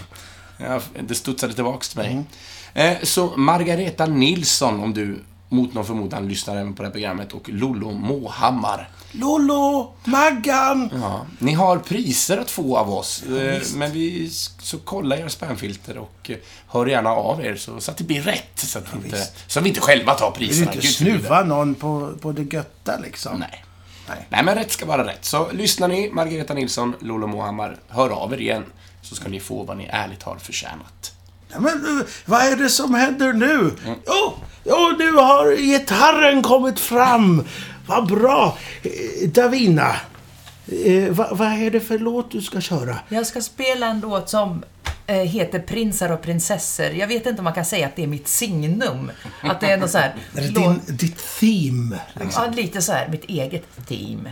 Ja, det studsade tillbaks till mig. Eh, Så Margareta Nilsson, om du mot någon förmodan lyssnar även på det här programmet, och Lollo Måhammar. Lollo! Maggan! Ja, ni har priser att få av oss, eh, men vi, så kolla era spamfilter och eh, hör gärna av er så, så att det blir rätt. Så att, vi, inte, så att vi inte själva tar Vill priserna. inte Gud förbjude. snuva någon på, på det götta liksom? Nej. Nej. Nej, men rätt ska vara rätt. Så lyssnar ni, Margareta Nilsson, Lollo Måhammar, hör av er igen. Så ska ni få vad ni ärligt har förtjänat. Ja, men eh, vad är det som händer nu? Jo, jo, nu har gitarren kommit fram. Vad bra! Eh, Davina, eh, vad, vad är det för låt du ska köra? Jag ska spela en låt som eh, heter Prinsar och prinsessor. Jag vet inte om man kan säga att det är mitt signum. Att det är något så här... Din, ditt theme? Liksom? Ja, lite så här, mitt eget team.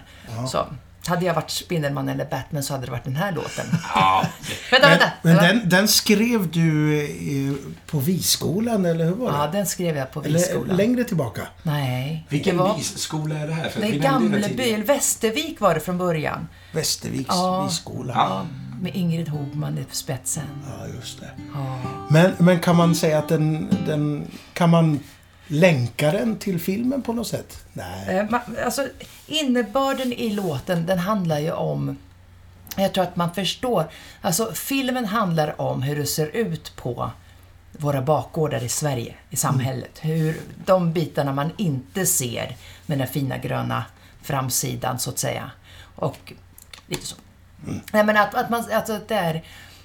Så. Hade jag varit Spindelman eller Batman så hade det varit den här låten. Ja, [LAUGHS] Vänta, Men, vänta! men den, den skrev du eh, på Viskolan, eller hur var det? Ja, den skrev jag på eller Viskolan. längre tillbaka? Nej. Vilken var, visskola är det här? För Det är Gamleby, eller Västervik var det från början. Västerviks Ja. Visskola. Ja, med Ingrid Hogman i spetsen. Ja, just det. Ja. Men, men kan man säga att den, den... Kan man länka den till filmen på något sätt? Nej. Eh, Alltså, innebörden i låten, den handlar ju om... Jag tror att man förstår. Alltså, filmen handlar om hur det ser ut på våra bakgårdar i Sverige, i samhället. Hur de bitarna man inte ser med den fina gröna framsidan, så att säga. Och lite så. Nej, men att, att, man, alltså, att det är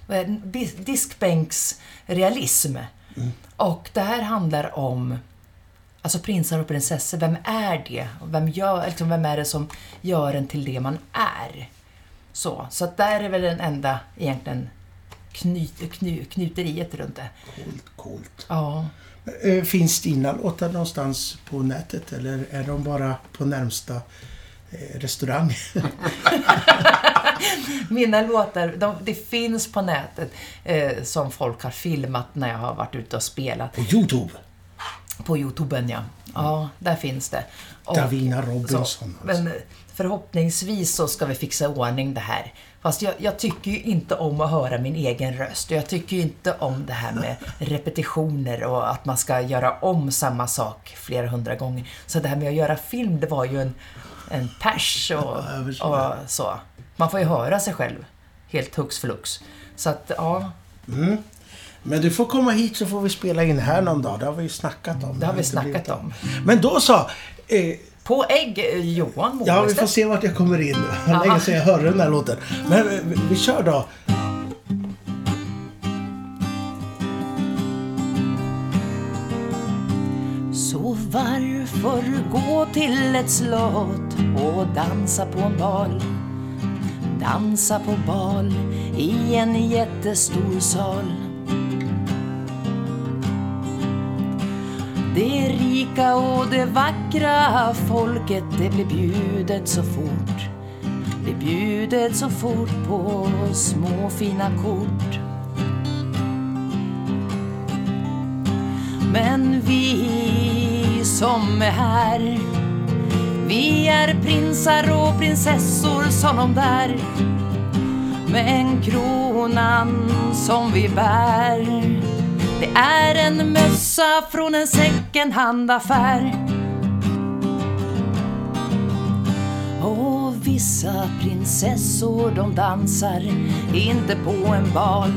eh, dis- diskbänksrealism. Och det här handlar om Alltså prinsar och prinsessor, vem är det? Vem, gör, liksom, vem är det som gör en till det man är? Så, så att där är väl den enda egentligen knyt, kny, knuteriet runt det. Coolt, coolt. Ja. Eh, Finns dina låtar någonstans på nätet eller är de bara på närmsta eh, restaurang? [LAUGHS] Mina låtar, de, det finns på nätet eh, som folk har filmat när jag har varit ute och spelat. På Youtube? På Youtuben, ja. Ja, där finns det. Och- Davina Robinson. Så, alltså. men förhoppningsvis så ska vi fixa ordning det här. Fast jag, jag tycker ju inte om att höra min egen röst. Jag tycker ju inte om det här med [LAUGHS] repetitioner och att man ska göra om samma sak flera hundra gånger. Så det här med att göra film, det var ju en, en pers och, och så. Man får ju höra sig själv helt hux flux. Så att, ja, Men du får komma hit så får vi spela in här någon dag. Det har vi ju snackat om. det har vi snackat om. Men då så. Eh, På ägg, eh, Johan ja, vi får se vart jag kommer in. Hur Aha. länge sedan jag hörde den här låten. Men vi, vi kör då. Så varför gå till ett slott och dansa på en bal? Dansa på bal i en jättestor sal. Det rika och det vackra folket. Det blir bjudet så fort. Det bjudet så fort på små fina kort. Men vi som är här Vi är prinsar och prinsessor som de där Men kronan som vi bär. Det är en mössa från en second hand-affär Och vissa prinsessor de dansar inte på en bal.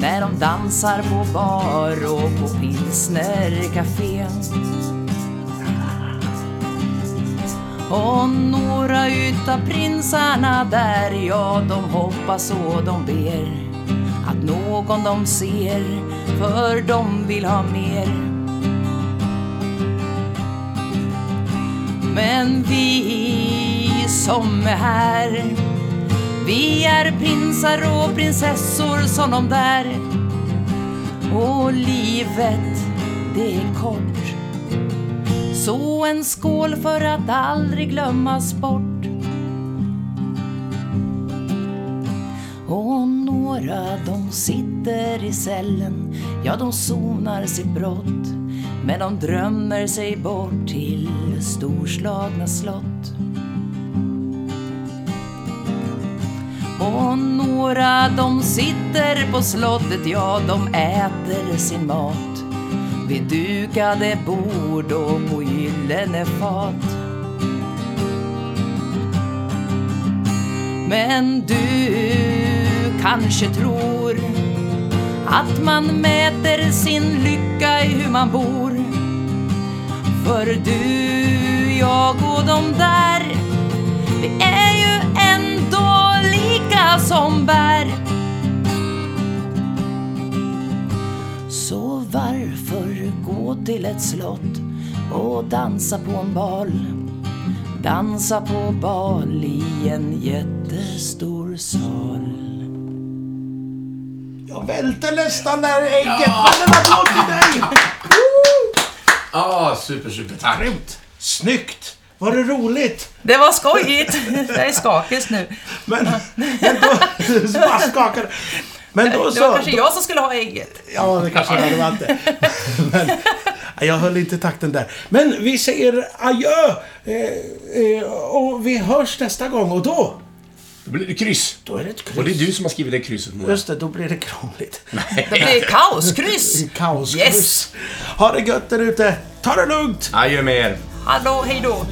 När de dansar på bar och på pilsnercafé Och några utav prinsarna där, ja de hoppas och de ber. Att någon de ser, för de vill ha mer. Men vi som är här Vi är prinsar och prinsessor som de där. Och livet, det är kort. Så en skål för att aldrig glömmas bort. Några de sitter i cellen, ja de sonar sitt brott. Men de drömmer sig bort till storslagna slott. Och några de sitter på slottet, ja de äter sin mat vid dukade bord och på gyllene fat. Men du kanske tror att man mäter sin lycka i hur man bor. För du, jag och de där, vi är ju ändå lika som bär. Så varför gå till ett slott och dansa på en bal? Dansa på bal i en jättestor sal. Jag välte nästan där ägget, men en applåd till dig! [LAUGHS] Ja, super, super. Tack. Grymt! Snyggt! Var det roligt? Det var skojigt! Jag är skakig nu. Men, men då... Du [LAUGHS] bara skakade. Men då Det var så... kanske jag som skulle ha ägget. Ja, det kanske det var [LAUGHS] inte. Men, jag höll inte takten där. Men vi säger adjö! Eh, eh, och vi hörs nästa gång och då... Då blir det kryss. Då är det ett kryss. Och det är du som har skrivit det krysset, Mora. Just det, då blir det krångligt. Det blir kaoskryss! [LAUGHS] Kaoskryss. Yes. Ha det gött där ute. Ta det lugnt! Adjö med er. Hallå, hej då!